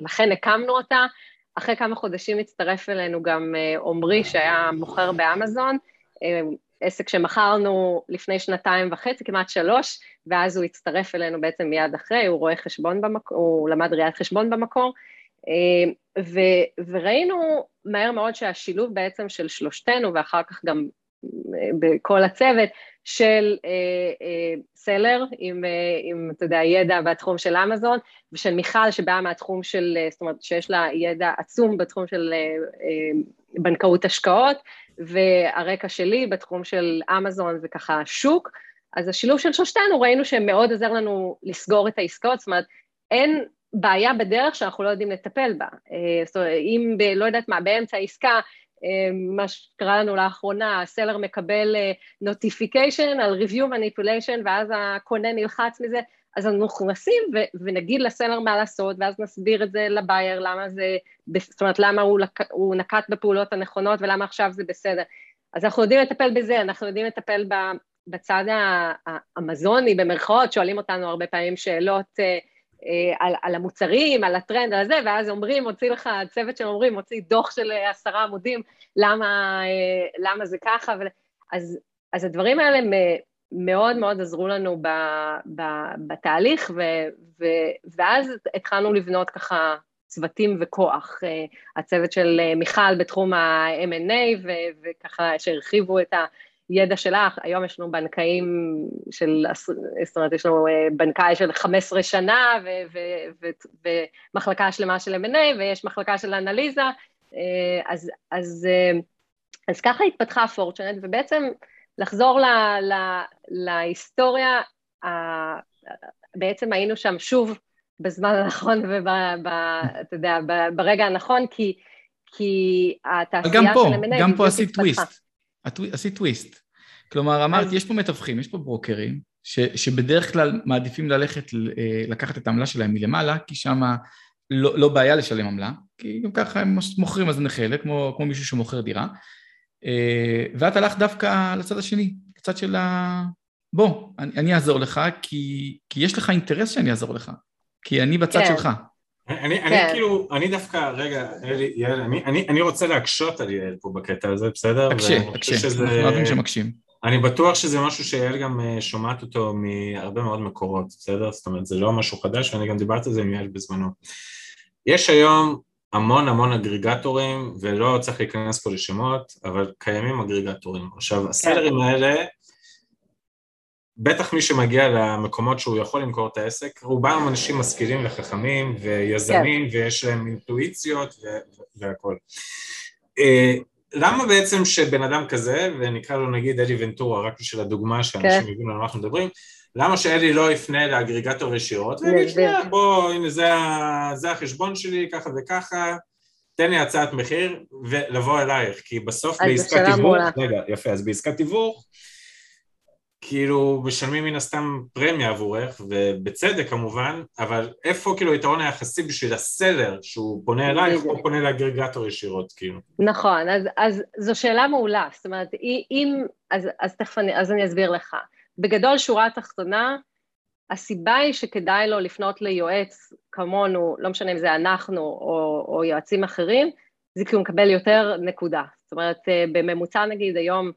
[SPEAKER 4] ולכן הקמנו אותה. אחרי כמה חודשים הצטרף אלינו גם אה, עמרי שהיה מוכר באמזון, אה, עסק שמכרנו לפני שנתיים וחצי, כמעט שלוש, ואז הוא הצטרף אלינו בעצם מיד אחרי, הוא רואה חשבון במקור, הוא למד ראיית חשבון במקור, אה, ו, וראינו מהר מאוד שהשילוב בעצם של שלושתנו, ואחר כך גם בכל הצוות, של אה, אה, סלר עם, אה, עם, אתה יודע, ידע בתחום של אמזון, ושל מיכל שבאה מהתחום של, אה, זאת אומרת, שיש לה ידע עצום בתחום של אה, אה, בנקאות השקעות, והרקע שלי בתחום של אמזון זה ככה שוק, אז השילוב של שלושתנו ראינו שמאוד עוזר לנו לסגור את העסקאות, זאת אומרת, אין בעיה בדרך שאנחנו לא יודעים לטפל בה. אה, זאת אומרת, אם, ב, לא יודעת מה, באמצע העסקה מה שקרה לנו לאחרונה, הסלר מקבל notification על review manipulation ואז הקונה נלחץ מזה, אז אנחנו נכנסים ונגיד ל seller מה לעשות, ואז נסביר את זה ל buyer, למה זה, זאת אומרת, למה הוא, לק, הוא נקט בפעולות הנכונות ולמה עכשיו זה בסדר. אז אנחנו יודעים לטפל בזה, אנחנו יודעים לטפל בצד האמזוני, במרכאות, שואלים אותנו הרבה פעמים שאלות, אה, על, על המוצרים, על הטרנד, על זה, ואז אומרים, מוציא לך, צוות של אומרים, מוציא דוח של אה, עשרה עמודים, למה, אה, למה זה ככה, ו... אז, אז הדברים האלה מאוד מאוד עזרו לנו ב, ב, בתהליך, ו, ו, ואז התחלנו לבנות ככה צוותים וכוח. הצוות של מיכל בתחום ה-M&A, וככה שהרחיבו את ה... הידע שלך, היום יש לנו בנקאים של, זאת אומרת, יש לנו אה, בנקאי של 15 שנה ו- ו- ו- ומחלקה שלמה של M&A ויש מחלקה של אנליזה, אה, אז, אז, אה, אז ככה התפתחה פורצ'נט, ובעצם לחזור ל, ל, להיסטוריה, בעצם היינו שם שוב בזמן הנכון ואתה יודע, ברגע הנכון, כי, כי התעשייה
[SPEAKER 2] של M&A... גם פה עשית טוויסט. עשית טוויסט. כלומר, אמרת, יש פה מתווכים, יש פה ברוקרים, ש, שבדרך כלל מעדיפים ללכת, אה, לקחת את העמלה שלהם מלמעלה, כי שם לא, לא בעיה לשלם עמלה, כי גם ככה הם מוכרים אז חלק, כמו, כמו מישהו שמוכר דירה, אה, ואת הלכת דווקא לצד השני, קצת של ה... בוא, אני, אני אעזור לך, כי, כי יש לך אינטרס שאני אעזור לך, כי אני בצד כן. שלך.
[SPEAKER 3] אני, כן. אני כאילו, אני דווקא, רגע, אלי, יעל, אני, אני, אני רוצה להקשות על יעל פה בקטע הזה, בסדר?
[SPEAKER 2] תקשה, תקשה, אנחנו אוהבים שמקשים.
[SPEAKER 3] אני בטוח שזה משהו שיעל גם אה, שומעת אותו מהרבה מאוד מקורות, בסדר? זאת אומרת, זה לא משהו חדש, ואני גם דיברתי על זה עם יעל בזמנו. יש היום המון המון אגריגטורים, ולא צריך להיכנס פה לשמות, אבל קיימים אגריגטורים. עכשיו, הסלרים האלה, בטח מי שמגיע למקומות שהוא יכול למכור את העסק, רובם אנשים משכילים וחכמים ויזמים, כן. ויש להם אינטואיציות והכול. אה, למה בעצם שבן אדם כזה, ונקרא לו נגיד אלי ונטורה, רק בשביל הדוגמה שאנשים כן. יבינו על מה אנחנו מדברים, למה שאלי לא יפנה לאגריגטור ישירות, ויגיד, שנייה, בוא, הנה זה, זה החשבון שלי, ככה וככה, תן לי הצעת מחיר, ולבוא אלייך, כי בסוף בעסקת תיווך, רגע, יפה, אז בעסקת תיווך, כאילו משלמים מן הסתם פרמיה עבורך, ובצדק כמובן, אבל איפה כאילו היתרון היחסי בשביל הסלר שהוא פונה אלייך או פונה לאגרגטור ישירות, כאילו?
[SPEAKER 4] נכון, אז, אז זו שאלה מעולה, זאת אומרת, אם, אז, אז תכף אני, אז אני אסביר לך. בגדול, שורה התחתונה, הסיבה היא שכדאי לו לפנות ליועץ כמונו, לא משנה אם זה אנחנו או, או יועצים אחרים, זה כי הוא מקבל יותר נקודה. זאת אומרת, אה, בממוצע נגיד היום,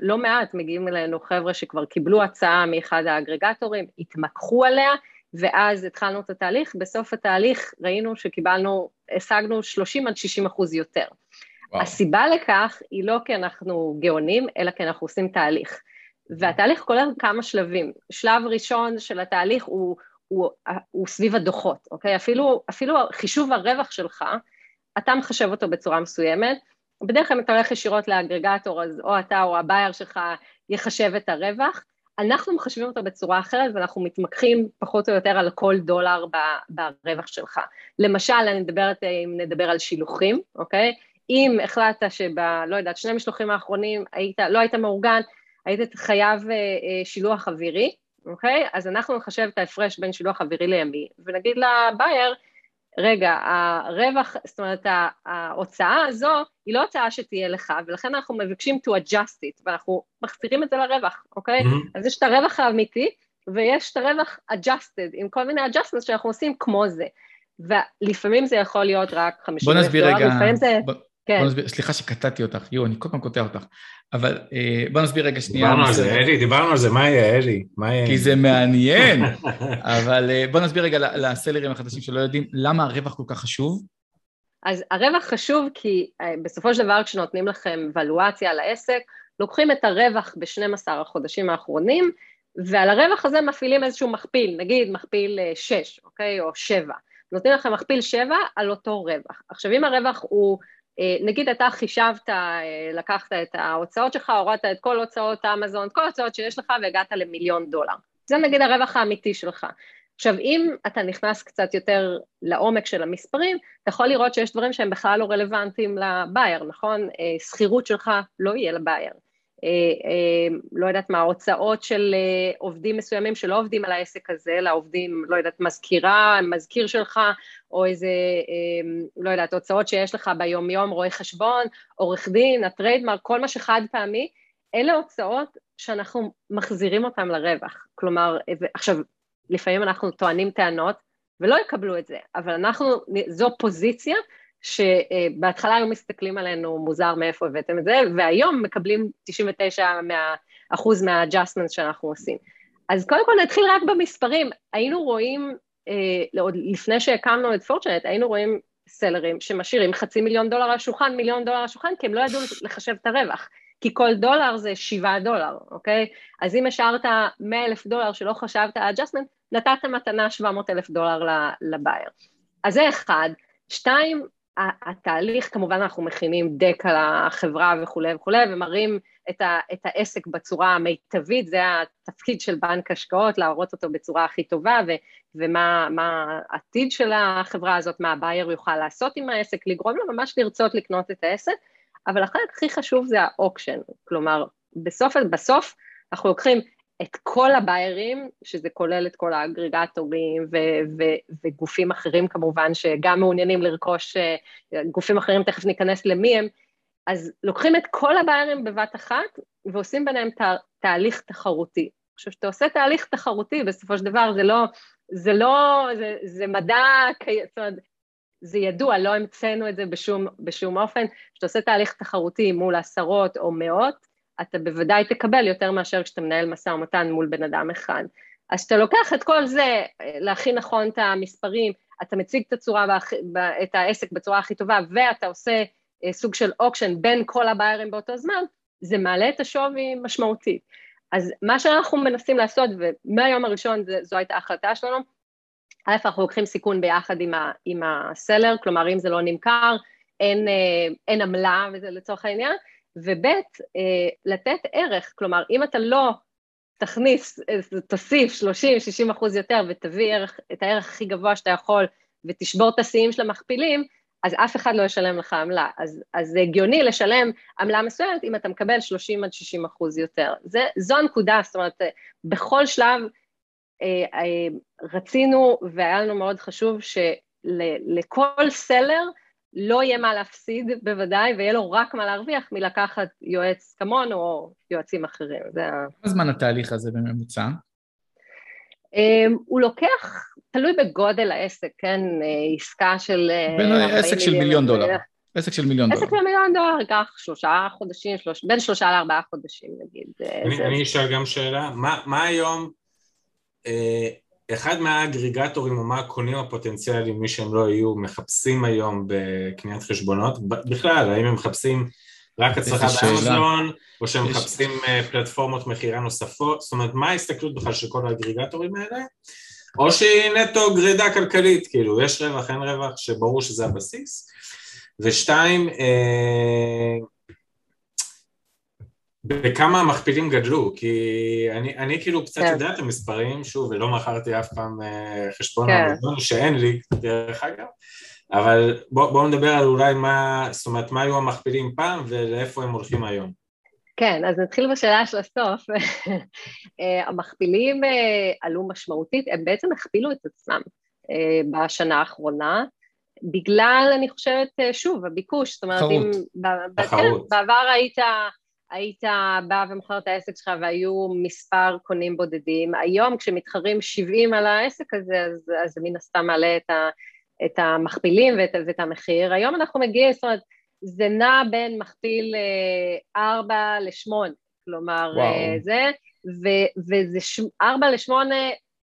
[SPEAKER 4] לא מעט מגיעים אלינו חבר'ה שכבר קיבלו הצעה מאחד האגרגטורים, התמקחו עליה, ואז התחלנו את התהליך, בסוף התהליך ראינו שקיבלנו, השגנו 30 עד 60 אחוז יותר. וואו. הסיבה לכך היא לא כי אנחנו גאונים, אלא כי אנחנו עושים תהליך. והתהליך כולל כמה שלבים. שלב ראשון של התהליך הוא, הוא, הוא סביב הדוחות, אוקיי? אפילו, אפילו חישוב הרווח שלך, אתה מחשב אותו בצורה מסוימת, בדרך כלל אם אתה הולך ישירות לאגרגטור, אז או אתה או הבייר שלך יחשב את הרווח, אנחנו מחשבים אותו בצורה אחרת ואנחנו מתמקחים פחות או יותר על כל דולר ברווח שלך. למשל, אני מדברת, אם נדבר על שילוחים, אוקיי? אם החלטת שב... לא יודעת, שני משלוחים האחרונים היית, לא היית מאורגן, היית חייב שילוח אווירי, אוקיי? אז אנחנו נחשב את ההפרש בין שילוח אווירי לימי, ונגיד לבייר, רגע, הרווח, זאת אומרת, ההוצאה הזו היא לא הוצאה שתהיה לך, ולכן אנחנו מבקשים to adjust it, ואנחנו מחזירים את זה לרווח, אוקיי? Mm-hmm. אז יש את הרווח האמיתי, ויש את הרווח adjusted, עם כל מיני adjustments שאנחנו עושים כמו זה. ולפעמים זה יכול להיות רק 50
[SPEAKER 2] אלף דולר,
[SPEAKER 4] לפעמים זה...
[SPEAKER 2] בוא, כן. נסביר, סליחה שקטעתי אותך, יואו, אני כל פעם קוטע אותך, אבל אה, בוא נסביר רגע שנייה.
[SPEAKER 3] דיברנו על זה, אלי, דיברנו על זה, מה יהיה, אלי? מה יהיה?
[SPEAKER 2] כי זה מעניין, (laughs) אבל אה, בוא נסביר רגע לסלרים החדשים שלא יודעים, למה הרווח כל כך חשוב?
[SPEAKER 4] אז הרווח חשוב כי אה, בסופו של דבר כשנותנים לכם ולואציה על העסק, לוקחים את הרווח ב-12 החודשים האחרונים, ועל הרווח הזה מפעילים איזשהו מכפיל, נגיד מכפיל 6, אוקיי, או 7. נותנים לכם מכפיל 7 על אותו רווח. עכשיו, אם הרווח הוא אה, נגיד אתה חישבת, אה, לקחת את ההוצאות שלך, הורדת את כל הוצאות אמזון, את כל ההוצאות שיש לך והגעת למיליון דולר. זה נגיד הרווח האמיתי שלך. עכשיו, אם אתה נכנס קצת יותר לעומק של המספרים, אתה יכול לראות שיש דברים שהם בכלל לא רלוונטיים לבייר, נכון? אה, שכירות שלך לא יהיה לבייר. אה, אה, לא יודעת מה, הוצאות של אה, עובדים מסוימים שלא עובדים על העסק הזה, אלא עובדים, לא יודעת, מזכירה, מזכיר שלך, או איזה, לא יודעת, הוצאות שיש לך ביום-יום, רואה חשבון, עורך דין, הטריידמרק, כל מה שחד פעמי, אלה הוצאות שאנחנו מחזירים אותן לרווח. כלומר, עכשיו, לפעמים אנחנו טוענים טענות ולא יקבלו את זה, אבל אנחנו, זו פוזיציה שבהתחלה היו מסתכלים עלינו מוזר מאיפה הבאתם את זה, והיום מקבלים 99 מה, אחוז מה-adjustments שאנחנו עושים. אז קודם כל נתחיל רק במספרים, היינו רואים, אה, עוד לפני שהקמנו את פורצ'נט, היינו רואים סלרים שמשאירים חצי מיליון דולר על השולחן, מיליון דולר על השולחן, כי הם לא ידעו לחשב את הרווח, כי כל דולר זה שבעה דולר, אוקיי? אז אם השארת 100 אלף דולר שלא חשבת על adjustment, נתת מתנה 700 אלף דולר לבייר. אז זה אחד. שתיים, התהליך, כמובן אנחנו מכינים דק על החברה וכולי וכולי, ומראים את, ה, את העסק בצורה המיטבית, זה התפקיד של בנק השקעות, להראות אותו בצורה הכי טובה, ו, ומה העתיד של החברה הזאת, מה ה buyer יוכל לעשות עם העסק, לגרום לו ממש לרצות לקנות את העסק, אבל החלק הכי חשוב זה ה auction, כלומר, בסוף, בסוף אנחנו לוקחים את כל הביירים, שזה כולל את כל האגרגטורים ו- ו- וגופים אחרים כמובן, שגם מעוניינים לרכוש, אה, גופים אחרים, תכף ניכנס למי הם, אז לוקחים את כל הביירים בבת אחת ועושים ביניהם תה, תהליך תחרותי. עכשיו, כשאתה עושה תהליך תחרותי, בסופו של דבר זה לא, זה לא, זה, זה מדע, זאת אומרת, זה ידוע, לא המצאנו את זה בשום, בשום אופן, כשאתה עושה תהליך תחרותי מול עשרות או מאות, אתה בוודאי תקבל יותר מאשר כשאתה מנהל משא ומתן מול בן אדם אחד. אז כשאתה לוקח את כל זה, להכין נכון את המספרים, אתה מציג את הצורה, את העסק בצורה הכי טובה, ואתה עושה אה, סוג של אוקשן בין כל הביירים באותו זמן, זה מעלה את השווי משמעותית. אז מה שאנחנו מנסים לעשות, ומהיום הראשון זו הייתה ההחלטה שלנו, א', אנחנו לוקחים סיכון ביחד עם, ה, עם הסלר, כלומר אם זה לא נמכר, אין, אה, אין עמלה וזה לצורך העניין, וב' אה, לתת ערך, כלומר אם אתה לא תכניס, תוסיף 30-60 אחוז יותר ותביא ערך, את הערך הכי גבוה שאתה יכול ותשבור את השיאים של המכפילים, אז אף אחד לא ישלם לך עמלה. אז, זה הגיוני לשלם עמלה מסוימת אם אתה מקבל 30 עד 60 אחוז יותר. זה, זו הנקודה, זאת אומרת, בכל שלב אה, אה, רצינו והיה לנו מאוד חשוב שלכל סלר לא יהיה מה להפסיד בוודאי, ויהיה לו רק מה להרוויח מלקחת יועץ כמונו או יועצים אחרים. זה...
[SPEAKER 2] כמה זמן התהליך הזה בממוצע?
[SPEAKER 4] Um, הוא לוקח, תלוי בגודל העסק, כן? אה, עסקה של...
[SPEAKER 2] אה, בין עסק של מיליון דולר. עסק של מיליון דולר.
[SPEAKER 4] עסק של מיליון דולר ייקח שלושה חודשים, שלוש, בין שלושה לארבעה חודשים נגיד.
[SPEAKER 3] אני, אני אשאל גם שאלה, מה, מה היום אה, אחד מהאגריגטורים או מה הקונים הפוטנציאליים, מי שהם לא יהיו, מחפשים היום בקניית חשבונות? בכלל, האם הם מחפשים רק הצלחה באמזון, או שהם יש... מחפשים אה, פלטפורמות מכירה נוספות? זאת אומרת, מה ההסתכלות בכלל של כל האגריגטורים האלה? או שהיא נטו גרידה כלכלית, כאילו, יש רווח, אין רווח, שברור שזה הבסיס. ושתיים, אה, בכמה המכפילים גדלו, כי אני, אני כאילו קצת כן. יודע את המספרים, שוב, ולא מכרתי אף פעם אה, חשבון כן. המזון, שאין לי, דרך אגב, אבל בואו בוא נדבר על אולי מה, זאת אומרת, מה היו המכפילים פעם ולאיפה הם הולכים היום.
[SPEAKER 4] כן, אז נתחיל בשאלה של הסוף. (laughs) אה, המכפילים אה, עלו משמעותית, הם בעצם הכפילו את עצמם בשנה האחרונה, בגלל, אני חושבת, שוב, הביקוש, זאת אומרת, אם... כן, בעבר היית... היית בא ומוכר את העסק שלך והיו מספר קונים בודדים, היום כשמתחרים 70 על העסק הזה, אז, אז מן הסתם מעלה את, ה, את המכפילים ואת, ואת המחיר. היום אנחנו מגיעים, זאת אומרת, זה נע בין מכפיל 4 אה, ל-8, כלומר וואו. אה, זה, ו, וזה 4 ל-8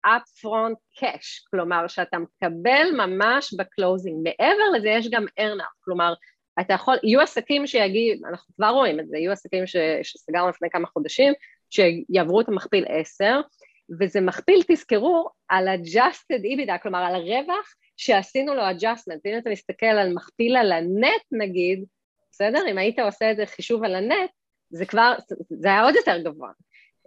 [SPEAKER 4] up front cash, כלומר שאתה מקבל ממש ב closing. מעבר לזה יש גם earn-out, כלומר אתה יכול, יהיו עסקים שיגיעו, אנחנו כבר רואים את זה, יהיו עסקים ש, שסגרנו לפני כמה חודשים, שיעברו את המכפיל 10, וזה מכפיל, תזכרו, על adjusted EBITDA, כלומר על הרווח שעשינו לו adjustment, אם אתה מסתכל על מכפיל על הנט נגיד, בסדר? אם היית עושה את זה חישוב על הנט, זה כבר, זה היה עוד יותר גבוה.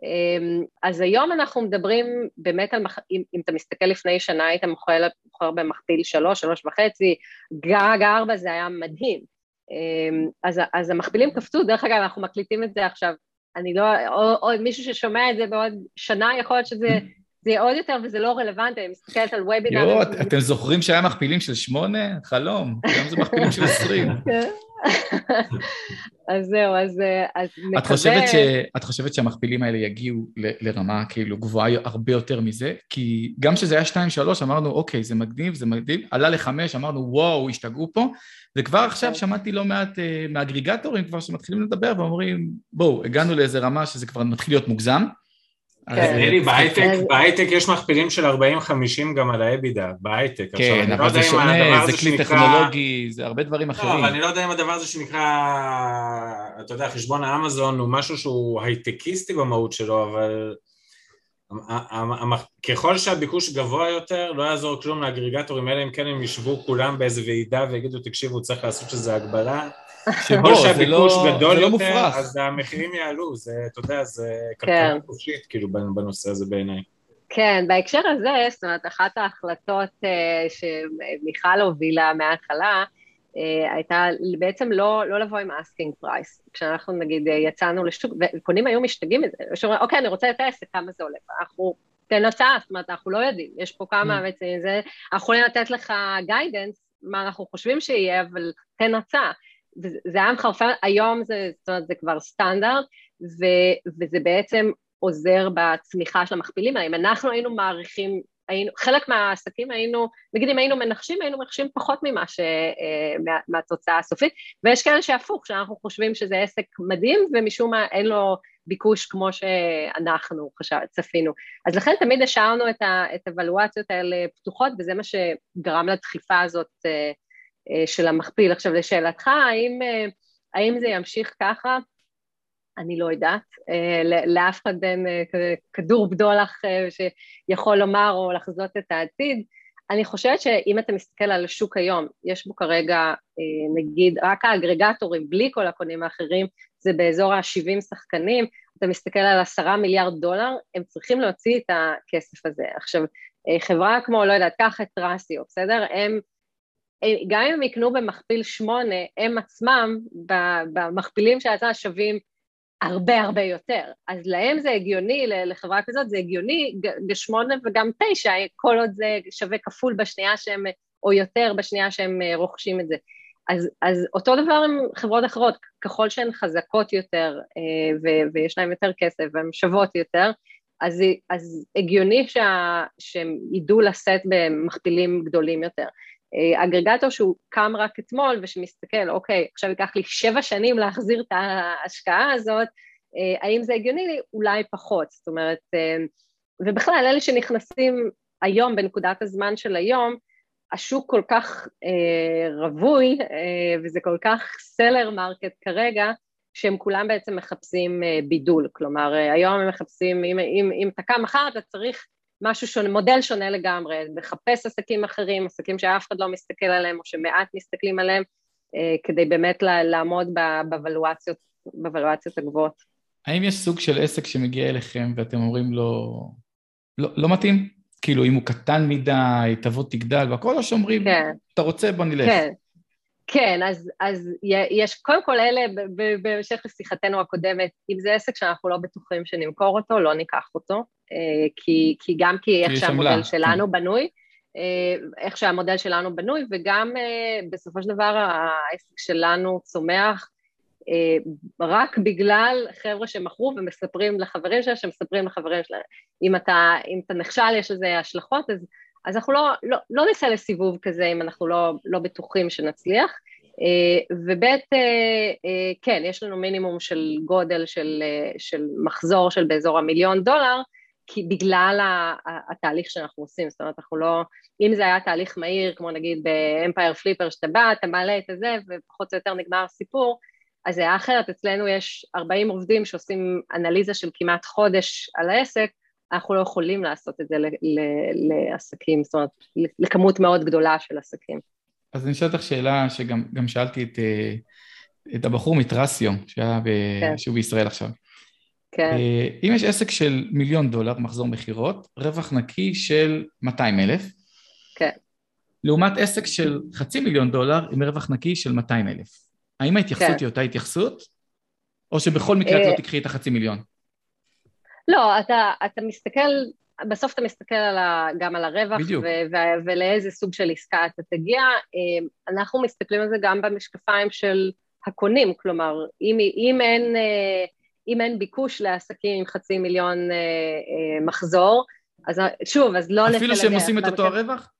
[SPEAKER 4] אמ, אז היום אנחנו מדברים באמת על, מח... אם, אם אתה מסתכל לפני שנה היית מוכר במכפיל שלוש, שלוש וחצי, גג ארבע זה היה מדהים. אמ, אז, אז המכפילים קפצו, דרך אגב אנחנו מקליטים את זה עכשיו, אני לא, או, או מישהו ששומע את זה בעוד שנה יכול להיות שזה (laughs) זה יהיה עוד יותר וזה לא רלוונטי, אני מסתכלת על וובינר.
[SPEAKER 2] יואו, אתם זוכרים שהיה מכפילים של שמונה? חלום, היום זה מכפילים של עשרים. (laughs) כן.
[SPEAKER 4] אז זהו, אז, אז
[SPEAKER 2] מקווה... את חושבת, ש... את חושבת שהמכפילים האלה יגיעו ל... לרמה כאילו גבוהה הרבה יותר מזה? כי גם כשזה היה שתיים, שלוש, אמרנו, אוקיי, זה מגניב, זה מגניב, עלה לחמש, אמרנו, וואו, השתגעו פה, וכבר עכשיו כן. שמעתי לא מעט uh, מהאגריגטורים כבר שמתחילים לדבר ואומרים, בואו, הגענו לאיזה רמה שזה כבר מתחיל להיות מוגזם.
[SPEAKER 3] כן. אלי, בהייטק יש מכפילים של 40-50 גם על האבידה, בהייטק.
[SPEAKER 2] כן, אבל לא זה שונה, זה כלי טכנולוגי, זה הרבה דברים אחרים. לא,
[SPEAKER 3] אבל אני לא יודע אם הדבר הזה שנקרא, אתה יודע, חשבון האמזון הוא משהו שהוא הייטקיסטי במהות שלו, אבל ככל שהביקוש גבוה יותר, לא יעזור כלום לאגריגטורים, אלא אם כן הם ישבו כולם באיזה ועידה ויגידו, תקשיבו, צריך לעשות שזה הגבלה. ככל שהביקוש לא, גדול לא יותר. אז המחירים יעלו, זה, אתה יודע, זה כלכלה כן. חופשית, כאילו, בנושא הזה בעיניי.
[SPEAKER 4] כן, בהקשר הזה, זאת אומרת, אחת ההחלטות אה, שמיכל הובילה מההתחלה, אה, הייתה בעצם לא, לא לבוא עם asking price. כשאנחנו נגיד יצאנו לשוק, וקונים היו משתגעים מזה, שאומרים, אוקיי, אני רוצה את העסק, כמה זה עולה? אנחנו, תן הצעה, זאת אומרת, אנחנו לא יודעים, יש פה כמה ממ. בעצם, זה, אנחנו יכולים לתת לך guidance, מה אנחנו חושבים שיהיה, אבל תן הצעה. וזה היה מחרפן, היום זה, זאת אומרת, זה כבר סטנדרט, ו, וזה בעצם עוזר בצמיחה של המכפילים. אם אנחנו היינו מעריכים, היינו, חלק מהעסקים היינו, נגיד אם היינו מנחשים, היינו מנחשים פחות ממה ש... אה, מה, מהתוצאה הסופית, ויש כאלה שהפוך, שאנחנו חושבים שזה עסק מדהים, ומשום מה אין לו ביקוש כמו שאנחנו חשב, צפינו. אז לכן תמיד השארנו את האבלואציות האלה פתוחות, וזה מה שגרם לדחיפה הזאת אה, של המכפיל. עכשיו לשאלתך, האם, אה, האם זה ימשיך ככה? אני לא יודעת, אה, לאף אחד אין כדור בדולח שיכול לומר או לחזות את העתיד. אני חושבת שאם אתה מסתכל על השוק היום, יש בו כרגע, נגיד, רק האגרגטורים, בלי כל הקונים האחרים, זה באזור ה-70 שחקנים, אתה מסתכל על עשרה מיליארד דולר, הם צריכים להוציא את הכסף הזה. עכשיו, חברה כמו, לא יודעת, קח את טרסיו, בסדר? הם גם אם הם יקנו במכפיל שמונה, הם עצמם במכפילים של ההצעה שווים הרבה הרבה יותר. אז להם זה הגיוני, לחברה כזאת זה הגיוני, בשמונה וגם תשע, כל עוד זה שווה כפול בשנייה שהם, או יותר בשנייה שהם אה, רוכשים את זה. אז, אז אותו דבר עם חברות אחרות, ככל שהן חזקות יותר אה, ו, ויש להן יותר כסף והן שוות יותר, אז, אז הגיוני שה, שהם ידעו לשאת במכפילים גדולים יותר. אה, אגרגטור שהוא קם רק אתמול ושמסתכל, אוקיי, עכשיו ייקח לי שבע שנים להחזיר את ההשקעה הזאת, אה, האם זה הגיוני לי? אולי פחות, זאת אומרת, אה, ובכלל, אלה שנכנסים היום, בנקודת הזמן של היום, השוק כל כך אה, רווי אה, וזה כל כך seller market כרגע, שהם כולם בעצם מחפשים אה, בידול, כלומר אה, היום הם מחפשים, אם, אם, אם אתה קם מחר אתה צריך משהו שונה, מודל שונה לגמרי, לחפש עסקים אחרים, עסקים שאף אחד לא מסתכל עליהם או שמעט מסתכלים עליהם, אה, כדי באמת לעמוד בוולואציות, בוולואציות הגבוהות.
[SPEAKER 2] האם יש סוג של עסק שמגיע אליכם ואתם אומרים לו, לא, לא מתאים? כאילו, אם הוא קטן מדי, תבוא תגדל והכל, או שאומרים, כן. אתה רוצה, בוא נלך.
[SPEAKER 4] כן, כן, אז, אז יש, קודם כל אלה, בהמשך לשיחתנו הקודמת, אם זה עסק שאנחנו לא בטוחים שנמכור אותו, לא ניקח אותו, כי, כי גם כי איך שהמודל שלנו כן. בנוי, אה, איך שהמודל שלנו בנוי, וגם אה, בסופו של דבר העסק שלנו צומח רק בגלל חבר'ה שמכרו ומספרים לחברים שלהם, שמספרים לחברים שלהם. אם אתה, אם אתה נכשל, יש לזה השלכות, אז אז אנחנו לא, לא, לא ניסע לסיבוב כזה אם אנחנו לא, לא בטוחים שנצליח. אה, וב' אה, אה, כן, יש לנו מינימום של גודל של, של מחזור של באזור המיליון דולר, כי בגלל התהליך שאנחנו עושים, זאת אומרת, אנחנו לא, אם זה היה תהליך מהיר, כמו נגיד באמפייר פליפר, שאתה בא, אתה מעלה את הזה, ופחות או יותר נגמר הסיפור, אז זה היה אחרת, אצלנו יש 40 עובדים שעושים אנליזה של כמעט חודש על העסק, אנחנו לא יכולים לעשות את זה לעסקים, זאת אומרת, לכמות מאוד גדולה של עסקים.
[SPEAKER 2] אז אני אשאל אותך שאלה שגם שאלתי את, אה, את הבחור מטרסיו, שהיה ב, כן. שהוא בישראל עכשיו. כן. אה, אם יש עסק של מיליון דולר, מחזור מכירות, רווח נקי של 200 אלף,
[SPEAKER 4] כן.
[SPEAKER 2] לעומת עסק של חצי מיליון דולר עם רווח נקי של 200 אלף. האם ההתייחסות כן. היא אותה התייחסות, או שבכל מקרה את לא אה, תקחי את החצי מיליון?
[SPEAKER 4] לא, אתה, אתה מסתכל, בסוף אתה מסתכל על ה, גם על הרווח, ו, ו, ולאיזה סוג של עסקה אתה תגיע. אה, אנחנו מסתכלים על זה גם במשקפיים של הקונים, כלומר, אם, אם, אין, אם אין ביקוש לעסקים עם חצי מיליון אה, מחזור, אז שוב, אז לא...
[SPEAKER 2] אפילו שהם עושים את אותו הרווח?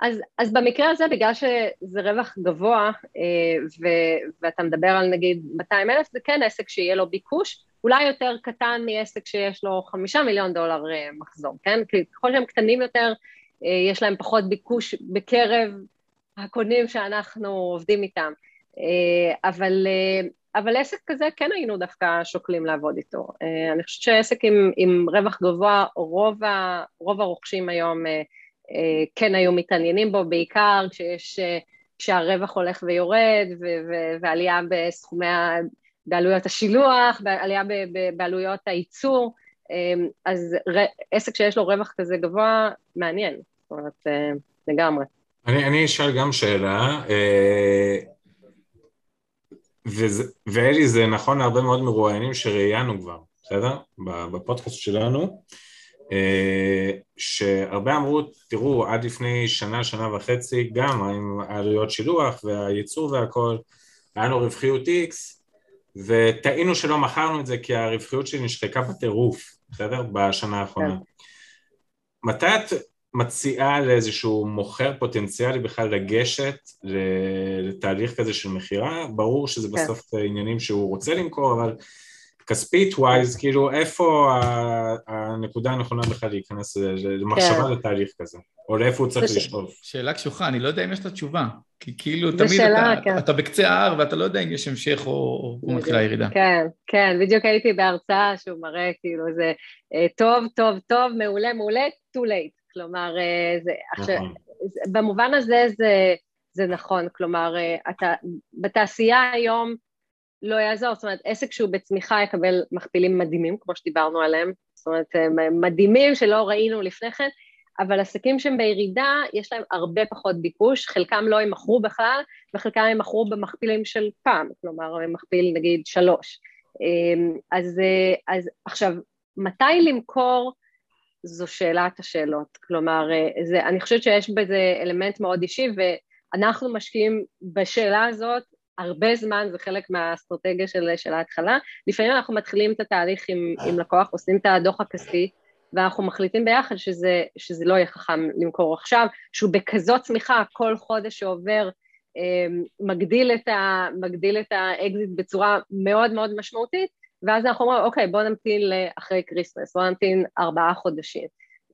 [SPEAKER 4] אז, אז במקרה הזה, בגלל שזה רווח גבוה, ו, ואתה מדבר על נגיד 200 אלף, זה כן עסק שיהיה לו ביקוש, אולי יותר קטן מעסק שיש לו חמישה מיליון דולר אה, מחזור, כן? כי ככל שהם קטנים יותר, אה, יש להם פחות ביקוש בקרב הקונים שאנחנו עובדים איתם. אה, אבל, אבל עסק כזה כן היינו דווקא שוקלים לעבוד איתו. אני חושבת שעסק עם, עם רווח גבוה, רוב, ה, רוב הרוכשים היום כן היו מתעניינים בו, בעיקר כשיש, כשהרווח הולך ויורד ועלייה בסכומי בעלויות השילוח, בעלייה בעלויות הייצור, אז עסק שיש לו רווח כזה גבוה, מעניין, זאת אומרת, אה, לגמרי.
[SPEAKER 3] אני, אני אשאל גם שאלה, ואלי זה נכון להרבה מאוד מרואיינים שראיינו כבר, בסדר? בפודקאסט שלנו, אה, שהרבה אמרו, תראו, עד לפני שנה, שנה וחצי, גם עם העלויות שילוח והייצור והכל, היה לנו רווחיות X, וטעינו שלא מכרנו את זה כי הרווחיות שלי נשחקה בטירוף, בסדר? בשנה האחרונה. כן. מתי את מציעה לאיזשהו מוכר פוטנציאלי בכלל לגשת לתהליך כזה של מכירה? ברור שזה כן. בסוף עניינים שהוא רוצה למכור, אבל כספית ווייז, כאילו איפה הנקודה הנכונה בכלל להיכנס למחשבה כן. לתהליך כזה? או לאיפה הוא צריך לשאוף?
[SPEAKER 2] שאלה קשוחה, אני לא יודע אם יש לה תשובה. כי כאילו תמיד שאלה, אתה, כן. אתה בקצה ההר ואתה לא יודע אם יש המשך או, או מתחילה ירידה.
[SPEAKER 4] כן, כן, בדיוק הייתי בהרצאה שהוא מראה כאילו זה אה, טוב, טוב, טוב, מעולה, מעולה, too late. כלומר, אה, זה, עכשיו, נכון. במובן הזה זה, זה נכון, כלומר, אה, אתה, בתעשייה היום לא יעזור, זאת אומרת, עסק שהוא בצמיחה יקבל מכפילים מדהימים, כמו שדיברנו עליהם, זאת אומרת, מדהימים שלא ראינו לפני כן, אבל עסקים שהם בירידה, יש להם הרבה פחות ביקוש, חלקם לא ימכרו בכלל, וחלקם ימכרו במכפילים של פעם, כלומר, מכפיל נגיד שלוש. אז, אז עכשיו, מתי למכור זו שאלת השאלות, כלומר, זה, אני חושבת שיש בזה אלמנט מאוד אישי, ואנחנו משקיעים בשאלה הזאת הרבה זמן, זה חלק מהאסטרטגיה של, של ההתחלה. לפעמים אנחנו מתחילים את התהליך עם, עם לקוח, עושים את הדוח הכספי, ואנחנו מחליטים ביחד שזה, שזה לא יהיה חכם למכור עכשיו, שהוא בכזאת צמיחה, כל חודש שעובר אמ, מגדיל את, ה, מגדיל את האקזיט בצורה מאוד מאוד משמעותית, ואז אנחנו אומרים, אוקיי, בואו נמתין לאחרי Christmas, בואו נמתין ארבעה חודשים.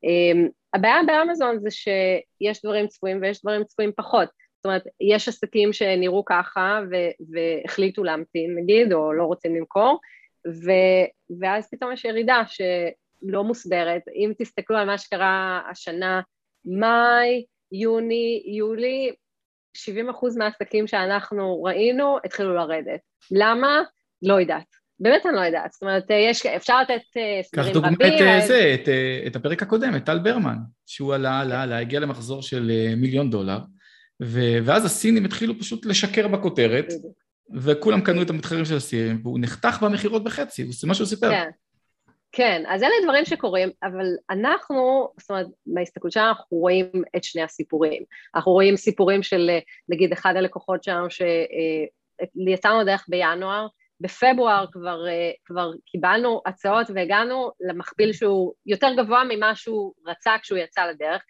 [SPEAKER 4] אמ, הבעיה באמזון זה שיש דברים צפויים ויש דברים צפויים פחות. זאת אומרת, יש עסקים שנראו ככה ו- והחליטו להמתין נגיד, או לא רוצים למכור, ו- ואז פתאום יש ירידה ש- לא מוסברת. אם תסתכלו על מה שקרה השנה, מאי, יוני, יולי, 70% מהעסקים שאנחנו ראינו התחילו לרדת. למה? לא יודעת. באמת אני לא יודעת, זאת אומרת, יש, אפשר לתת
[SPEAKER 2] סדרים רבים. קח דוגמא את זה, את, את הפרק הקודם, את טל ברמן, שהוא עלה, עלה, עלה, הגיע למחזור של מיליון דולר, ו, ואז הסינים התחילו פשוט לשקר בכותרת, וכולם קנו את המתחרים של הסינים, והוא נחתך במכירות בחצי, זה מה שהוא סיפר.
[SPEAKER 4] כן. כן, אז אלה דברים שקורים, אבל אנחנו, זאת אומרת, מההסתכלות שלנו אנחנו רואים את שני הסיפורים. אנחנו רואים סיפורים של, נגיד, אחד הלקוחות שלנו שיצאנו דרך בינואר, בפברואר כבר, כבר קיבלנו הצעות והגענו למכפיל שהוא יותר גבוה ממה שהוא רצה כשהוא יצא לדרך,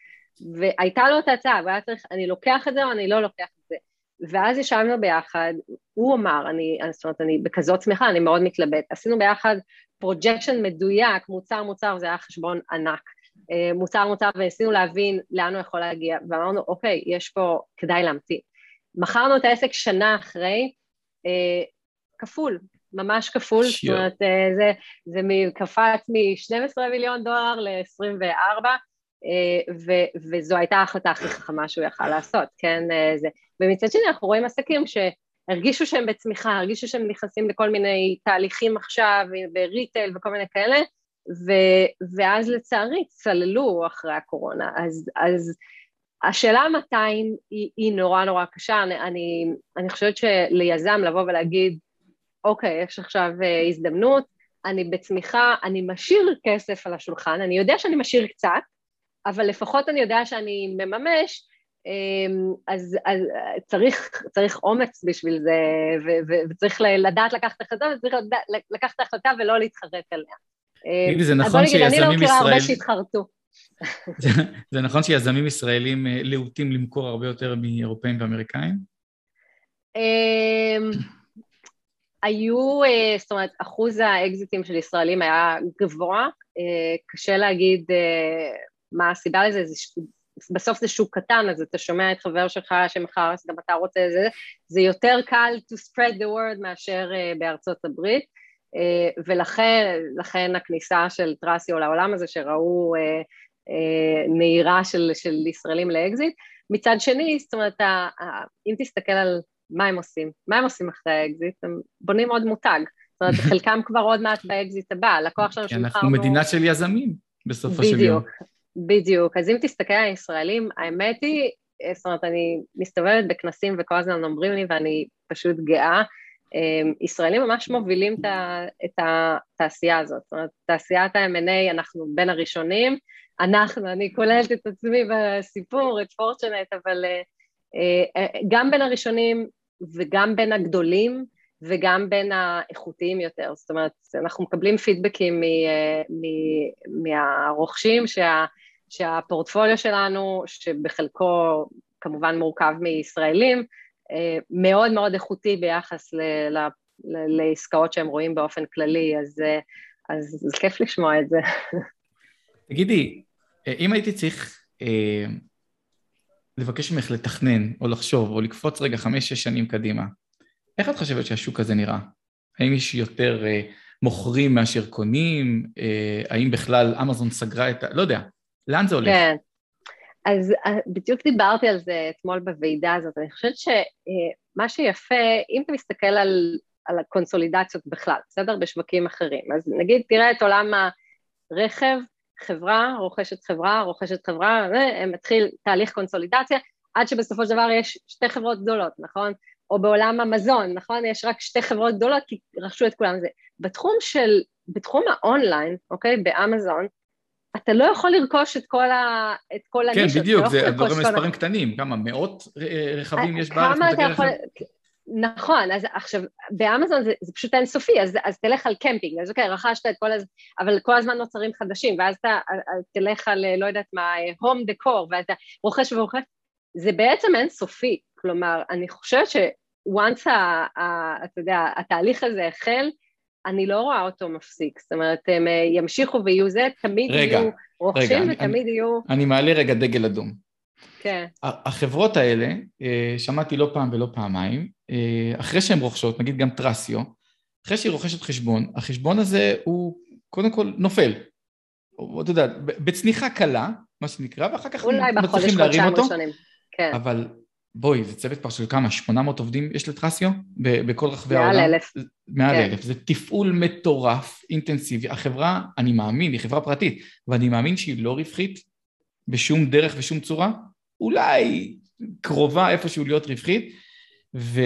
[SPEAKER 4] והייתה לו את ההצעה, והיה צריך, אני לוקח את זה או אני לא לוקח את זה. ואז ישבנו ביחד, הוא אמר, אני, זאת אומרת, אני בכזאת צמיחה, אני מאוד מתלבט. עשינו ביחד projection מדויק, מוצר מוצר, זה היה חשבון ענק. אה, מוצר מוצר, וניסינו להבין לאן הוא יכול להגיע, ואמרנו, אוקיי, יש פה, כדאי להמתין. מכרנו את העסק שנה אחרי, אה, כפול, ממש כפול, זאת אומרת, אה, זה, זה קפץ מ-12 מיליון דולר ל-24, וזו הייתה ההחלטה הכי חכמה שהוא יכל לעשות, כן? זה. ומצד שני אנחנו רואים עסקים שהרגישו שהם בצמיחה, הרגישו שהם נכנסים לכל מיני תהליכים עכשיו, בריטייל וכל מיני כאלה, ו, ואז לצערי צללו אחרי הקורונה. אז, אז השאלה מתי היא, היא נורא נורא קשה, אני, אני, אני חושבת שליזם לבוא ולהגיד, אוקיי, יש עכשיו אה, הזדמנות, אני בצמיחה, אני משאיר כסף על השולחן, אני יודע שאני משאיר קצת, אבל לפחות אני יודע שאני מממש, אמ, אז, אז צריך, צריך אומץ בשביל זה, ו, ו, וצריך לדעת לקחת החלטה, וצריך לקחת את ההחלטה ולא להתחרט עליה.
[SPEAKER 2] תגידי, זה נכון שיזמים ישראלים... אני לא מכירה
[SPEAKER 4] הרבה שהתחרטו. (laughs)
[SPEAKER 2] זה נכון שיזמים ישראלים אה, להוטים למכור הרבה יותר מאירופאים ואמריקאים?
[SPEAKER 4] היו, אה, זאת אומרת, אחוז האקזיטים של ישראלים היה גבוה, אה, קשה להגיד מה הסיבה לזה, בסוף זה שוק קטן, אז אתה שומע את חבר שלך שמכר, אז גם אתה רוצה את זה, זה יותר קל to spread the word מאשר בארצות הברית, ולכן הכניסה של טראסיו לעולם הזה, שראו נהירה של, של ישראלים לאקזיט. מצד שני, זאת אומרת, אם תסתכל על מה הם עושים, מה הם עושים אחרי האקזיט, הם בונים עוד מותג. זאת אומרת, (laughs) חלקם כבר עוד מעט באקזיט הבא, הלקוח שלנו
[SPEAKER 2] שמכרנו... אנחנו מדינה של יזמים, בסופו של יום. בדיוק.
[SPEAKER 4] בדיוק, אז אם תסתכל על הישראלים, האמת היא, זאת אומרת, אני מסתובבת בכנסים וכל הזמן אומרים לי ואני פשוט גאה, אמ, ישראלים ממש מובילים את התעשייה הזאת, זאת אומרת, תעשיית ה-M&A, אנחנו בין הראשונים, אנחנו, אני כוללת את עצמי בסיפור, את פורצ'נט, אבל אה, אה, גם בין הראשונים וגם בין הגדולים, וגם בין האיכותיים יותר, זאת אומרת, אנחנו מקבלים פידבקים אה, מהרוכשים שה, שהפורטפוליו שלנו, שבחלקו כמובן מורכב מישראלים, אה, מאוד מאוד איכותי ביחס ל, ל, ל, לעסקאות שהם רואים באופן כללי, אז, אה, אז זה כיף לשמוע את זה. (laughs)
[SPEAKER 2] תגידי, אם הייתי צריך אה, לבקש ממך לתכנן, או לחשוב, או לקפוץ רגע חמש-שש שנים קדימה, איך את חושבת שהשוק הזה נראה? האם יש יותר אה, מוכרים מאשר קונים? אה, האם בכלל אמזון סגרה את ה... לא יודע, לאן זה הולך?
[SPEAKER 4] כן, אז אה, בדיוק דיברתי על זה אתמול בוועידה הזאת. אני חושבת שמה אה, שיפה, אם אתה מסתכל על, על הקונסולידציות בכלל, בסדר? בשווקים אחרים, אז נגיד תראה את עולם הרכב, חברה רוכשת חברה, רוכשת חברה, ומתחיל תהליך קונסולידציה, עד שבסופו של דבר יש שתי חברות גדולות, נכון? או בעולם המזון, נכון? יש רק שתי חברות גדולות כי רכשו את כולם. זה. בתחום של, בתחום האונליין, אוקיי? באמזון, אתה לא יכול לרכוש את כל, ה, את כל
[SPEAKER 2] כן, הנישות. כן, בדיוק, לא זה דברים מספרים קטנים, כמה מאות אה, רכבים יש בארץ? כמה אתה יכול...
[SPEAKER 4] נכון, אז עכשיו, באמזון זה, זה פשוט אינסופי, אז, אז תלך על קמפינג, אז אוקיי, רכשת את כל הזמן, אבל כל הזמן נוצרים חדשים, ואז אתה אה, אה, תלך על, לא יודעת מה, הום דקור, ואתה רוכש ורוכש, זה בעצם אינסופי, כלומר, אני חושבת ש-once, אתה יודע, התהליך הזה החל, אני לא רואה אותו מפסיק, זאת אומרת, הם אה, ימשיכו ויהיו זה, תמיד רגע, יהיו רוכשים רגע, ותמיד
[SPEAKER 2] אני,
[SPEAKER 4] יהיו...
[SPEAKER 2] אני מעלה רגע דגל אדום.
[SPEAKER 4] כן.
[SPEAKER 2] החברות האלה, אה, שמעתי לא פעם ולא פעמיים, אה, אחרי שהן רוכשות, נגיד גם טרסיו, אחרי שהיא רוכשת חשבון, החשבון הזה הוא קודם כל נופל. אתה יודע, בצניחה קלה, מה שנקרא, ואחר כך
[SPEAKER 4] מצליחים להרים אותו. ראשונים.
[SPEAKER 2] כן. אבל בואי, זה צוות כבר של כמה? 800 עובדים יש לטרסיו? בכל רחבי
[SPEAKER 4] העולם? מעל אלף.
[SPEAKER 2] מעל כן. אלף. זה תפעול מטורף, אינטנסיבי. החברה, אני מאמין, היא חברה פרטית, ואני מאמין שהיא לא רווחית בשום דרך ושום צורה. אולי קרובה איפשהו להיות רווחית, ו,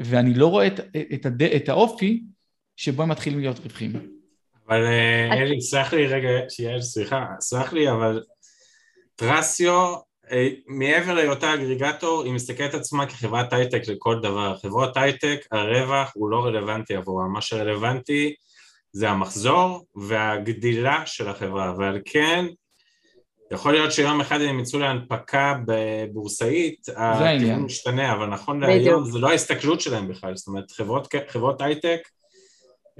[SPEAKER 2] ואני לא רואה את, את, הד, את האופי שבו הם מתחילים להיות רווחיים.
[SPEAKER 3] אבל אה, אלי, סלח לי רגע, שיעל, סליחה, סלח לי, אבל טרסיו, אה, מעבר להיותה אגריגטור, היא מסתכלת עצמה כחברת הייטק לכל דבר. חברות הייטק, הרווח הוא לא רלוונטי עבורה, מה שרלוונטי זה המחזור והגדילה של החברה, ועל כן יכול להיות שיום אחד הם יצאו להנפקה בבורסאית, הכיוון משתנה, אבל נכון להיום זה לא ההסתכלות שלהם בכלל, זאת אומרת חברות, חברות הייטק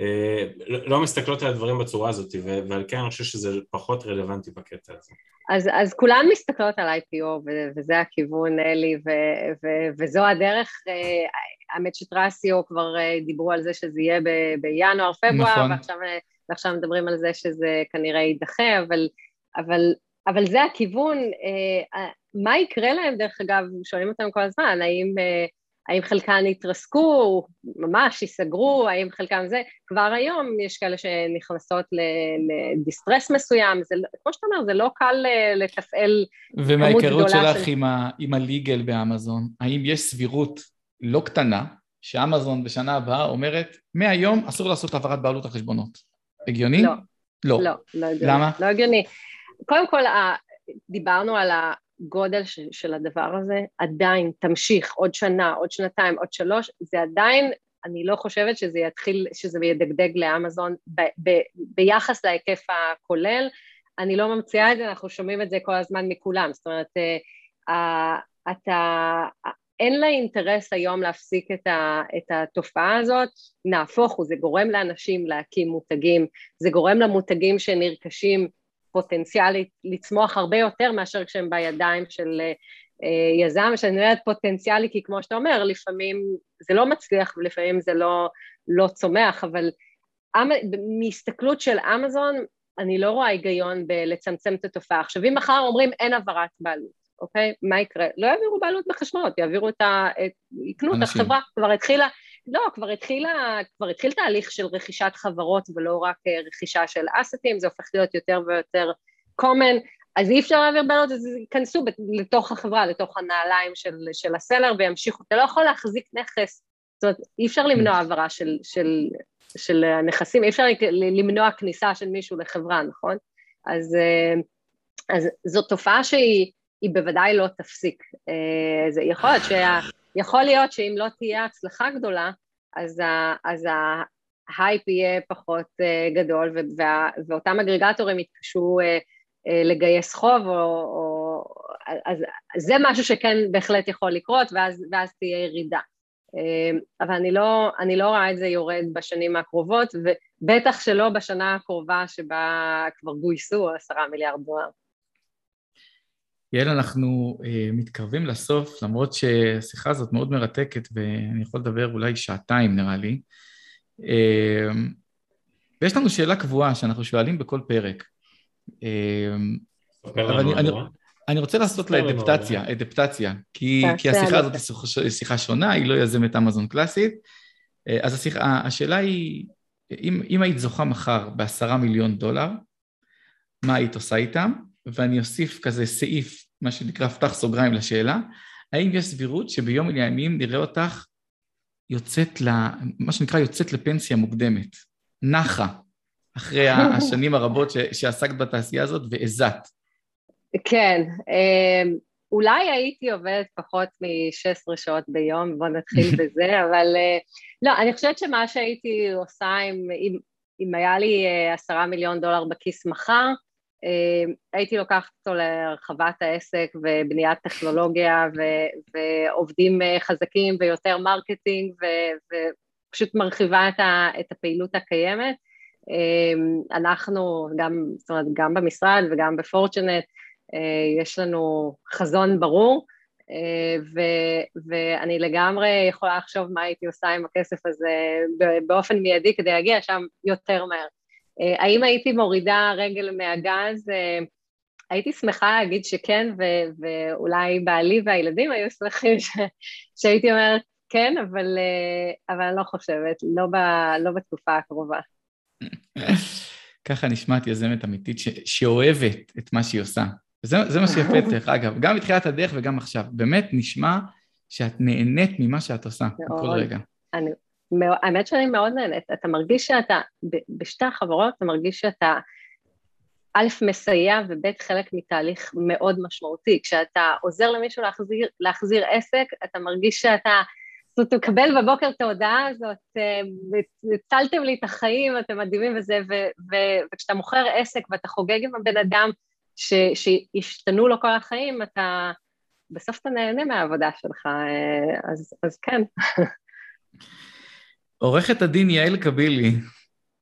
[SPEAKER 3] אה, לא מסתכלות על הדברים בצורה הזאת, ועל כן אני חושב שזה פחות רלוונטי בקטע הזה.
[SPEAKER 4] אז, אז כולן מסתכלות על IPO, וזה הכיוון, אלי, ו- ו- וזו הדרך. אה, האמת שטרסיו כבר אה, דיברו על זה שזה יהיה ב- בינואר, פברואר, נכון. ועכשיו, ועכשיו מדברים על זה שזה כנראה יידחה, אבל, אבל אבל זה הכיוון, אה, מה יקרה להם דרך אגב, שואלים אותם כל הזמן, האם, אה, האם חלקן יתרסקו, ממש ייסגרו, האם חלקם זה, כבר היום יש כאלה שנכנסות לדיסטרס מסוים, זה, לא, כמו שאתה אומר, זה לא קל אה, לתפעל
[SPEAKER 2] כמות גדולה של... ומההיכרות שלך של... עם, ה, עם הליגל באמזון, האם יש סבירות לא קטנה שאמזון בשנה הבאה אומרת, מהיום אסור לעשות העברת בעלות על חשבונות? הגיוני?
[SPEAKER 4] לא.
[SPEAKER 2] לא.
[SPEAKER 4] לא, לא הגיוני. למה? לא הגיוני. קודם כל, דיברנו על הגודל של הדבר הזה, עדיין תמשיך עוד שנה, עוד שנתיים, עוד שלוש, זה עדיין, אני לא חושבת שזה יתחיל, שזה ידגדג לאמזון ב, ב, ביחס להיקף הכולל. אני לא ממציאה את זה, אנחנו שומעים את זה כל הזמן מכולם, זאת אומרת, אה, אתה, אין לה אינטרס היום להפסיק את, ה, את התופעה הזאת, נהפוך הוא, זה גורם לאנשים להקים מותגים, זה גורם למותגים שנרכשים פוטנציאלית לצמוח הרבה יותר מאשר כשהם בידיים של אה, יזם, שאני אומרת פוטנציאלי כי כמו שאתה אומר, לפעמים זה לא מצליח ולפעמים זה לא, לא צומח, אבל מהסתכלות של אמזון, אני לא רואה היגיון בלצמצם את התופעה. עכשיו אם מחר אומרים אין העברת בעלות, אוקיי? מה יקרה? לא יעבירו בעלות בחשבונות, יעבירו את ה... יקנו את החברה, כבר התחילה, לא, כבר התחילה, כבר התחיל תהליך של רכישת חברות ולא רק אה, רכישה של אסטים, זה הופך להיות יותר ויותר common, אז אי אפשר להעביר בעלות, אז ייכנסו לתוך החברה, לתוך הנעליים של, של הסלר וימשיכו, אתה לא יכול להחזיק נכס, זאת אומרת, אי אפשר למנוע mm. העברה של, של, של הנכסים, אי אפשר למנוע כניסה של מישהו לחברה, נכון? אז, אה, אז זו תופעה שהיא בוודאי לא תפסיק. אה, זה יכול להיות שה... יכול להיות שאם לא תהיה הצלחה גדולה, אז, ה, אז ההייפ יהיה פחות uh, גדול, וה, ואותם אגרגטורים יתקשו uh, uh, לגייס חוב, או, או, אז זה משהו שכן בהחלט יכול לקרות, ואז, ואז תהיה ירידה. Uh, אבל אני לא, אני לא רואה את זה יורד בשנים הקרובות, ובטח שלא בשנה הקרובה שבה כבר גויסו עשרה מיליארד דולר.
[SPEAKER 2] יעל, אנחנו uh, מתקרבים לסוף, למרות שהשיחה הזאת מאוד מרתקת, ואני יכול לדבר אולי שעתיים נראה לי. Uh, ויש לנו שאלה קבועה שאנחנו שואלים בכל פרק. Uh, אבל אני, אני, אני רוצה לעשות לה אדפטציה, אדפטציה, כי, כי השיחה הזאת היא שיחה שונה, היא לא יזמת אמזון קלאסית. אז השיחה, השאלה היא, אם, אם היית זוכה מחר בעשרה מיליון דולר, מה היית עושה איתם? ואני אוסיף כזה סעיף, מה שנקרא, פתח סוגריים לשאלה, האם יש סבירות שביום מן הימים נראה אותך יוצאת, ל, מה שנקרא, יוצאת לפנסיה מוקדמת, נחה, אחרי (laughs) השנים הרבות ש, שעסקת בתעשייה הזאת והזעת?
[SPEAKER 4] כן, אמ, אולי הייתי עובדת פחות מ-16 שעות ביום, בוא נתחיל (laughs) בזה, אבל אה, לא, אני חושבת שמה שהייתי עושה אם, אם, אם היה לי אה, עשרה מיליון דולר בכיס מחר, הייתי לוקחת אותו להרחבת העסק ובניית טכנולוגיה ו- ועובדים אה, חזקים ויותר marketing ו- ופשוט מרחיבה את, ה- את הפעילות הקיימת. אה, אנחנו גם, זאת אומרת, גם במשרד וגם בפורצ'נט יש לנו חזון ברור ו- ואני לגמרי יכולה לחשוב מה הייתי עושה עם הכסף הזה באופן מיידי כדי להגיע שם יותר מהר. אה, האם הייתי מורידה רגל מהגז? אה, הייתי שמחה להגיד שכן, ו- ואולי בעלי והילדים היו שמחים ש- שהייתי אומרת כן, אבל, אה, אבל אני לא חושבת, לא, ב- לא בתקופה הקרובה.
[SPEAKER 2] ככה נשמעת יזמת אמיתית ש- שאוהבת את מה שהיא עושה. וזה מה שיפה, (laughs) דרך אגב, גם בתחילת הדרך וגם עכשיו. באמת נשמע שאת נהנית ממה שאת עושה. בכל רגע.
[SPEAKER 4] אני, האמת שאני מאוד נהנית. אתה מרגיש שאתה, בשתי החברות אתה מרגיש שאתה א', מסייע וב', חלק מתהליך מאוד משמעותי. כשאתה עוזר למישהו להחזיר, להחזיר עסק, אתה מרגיש שאתה, זאת אומרת, מקבל בבוקר את ההודעה הזאת, אה, הצלתם לי את החיים, אתם מדהימים וזה, ו, ו, וכשאתה מוכר עסק ואתה חוגג עם הבן אדם ש, שהשתנו לו כל החיים, אתה, בסוף אתה נהנה מהעבודה שלך, אה, אז, אז כן. (laughs)
[SPEAKER 2] עורכת הדין יעל קבילי,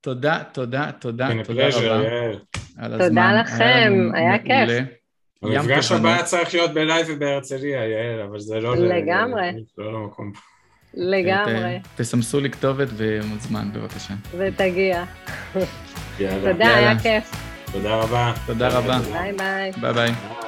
[SPEAKER 2] תודה, תודה, תודה, תודה רבה.
[SPEAKER 4] תודה. לכם, היה כיף.
[SPEAKER 3] המפגש. הבא צריך להיות בלייב ובהרצליה, יעל, אבל זה לא...
[SPEAKER 4] לגמרי.
[SPEAKER 3] לא למקום.
[SPEAKER 4] לגמרי,
[SPEAKER 2] תסמסו לי כתובת ומוזמן, בבקשה.
[SPEAKER 4] ותגיע.
[SPEAKER 3] יאללה.
[SPEAKER 4] תודה,
[SPEAKER 2] יאללה.
[SPEAKER 4] היה כיף.
[SPEAKER 3] תודה רבה.
[SPEAKER 2] תודה רבה.
[SPEAKER 4] ביי.
[SPEAKER 2] ביי ביי.
[SPEAKER 3] ביי.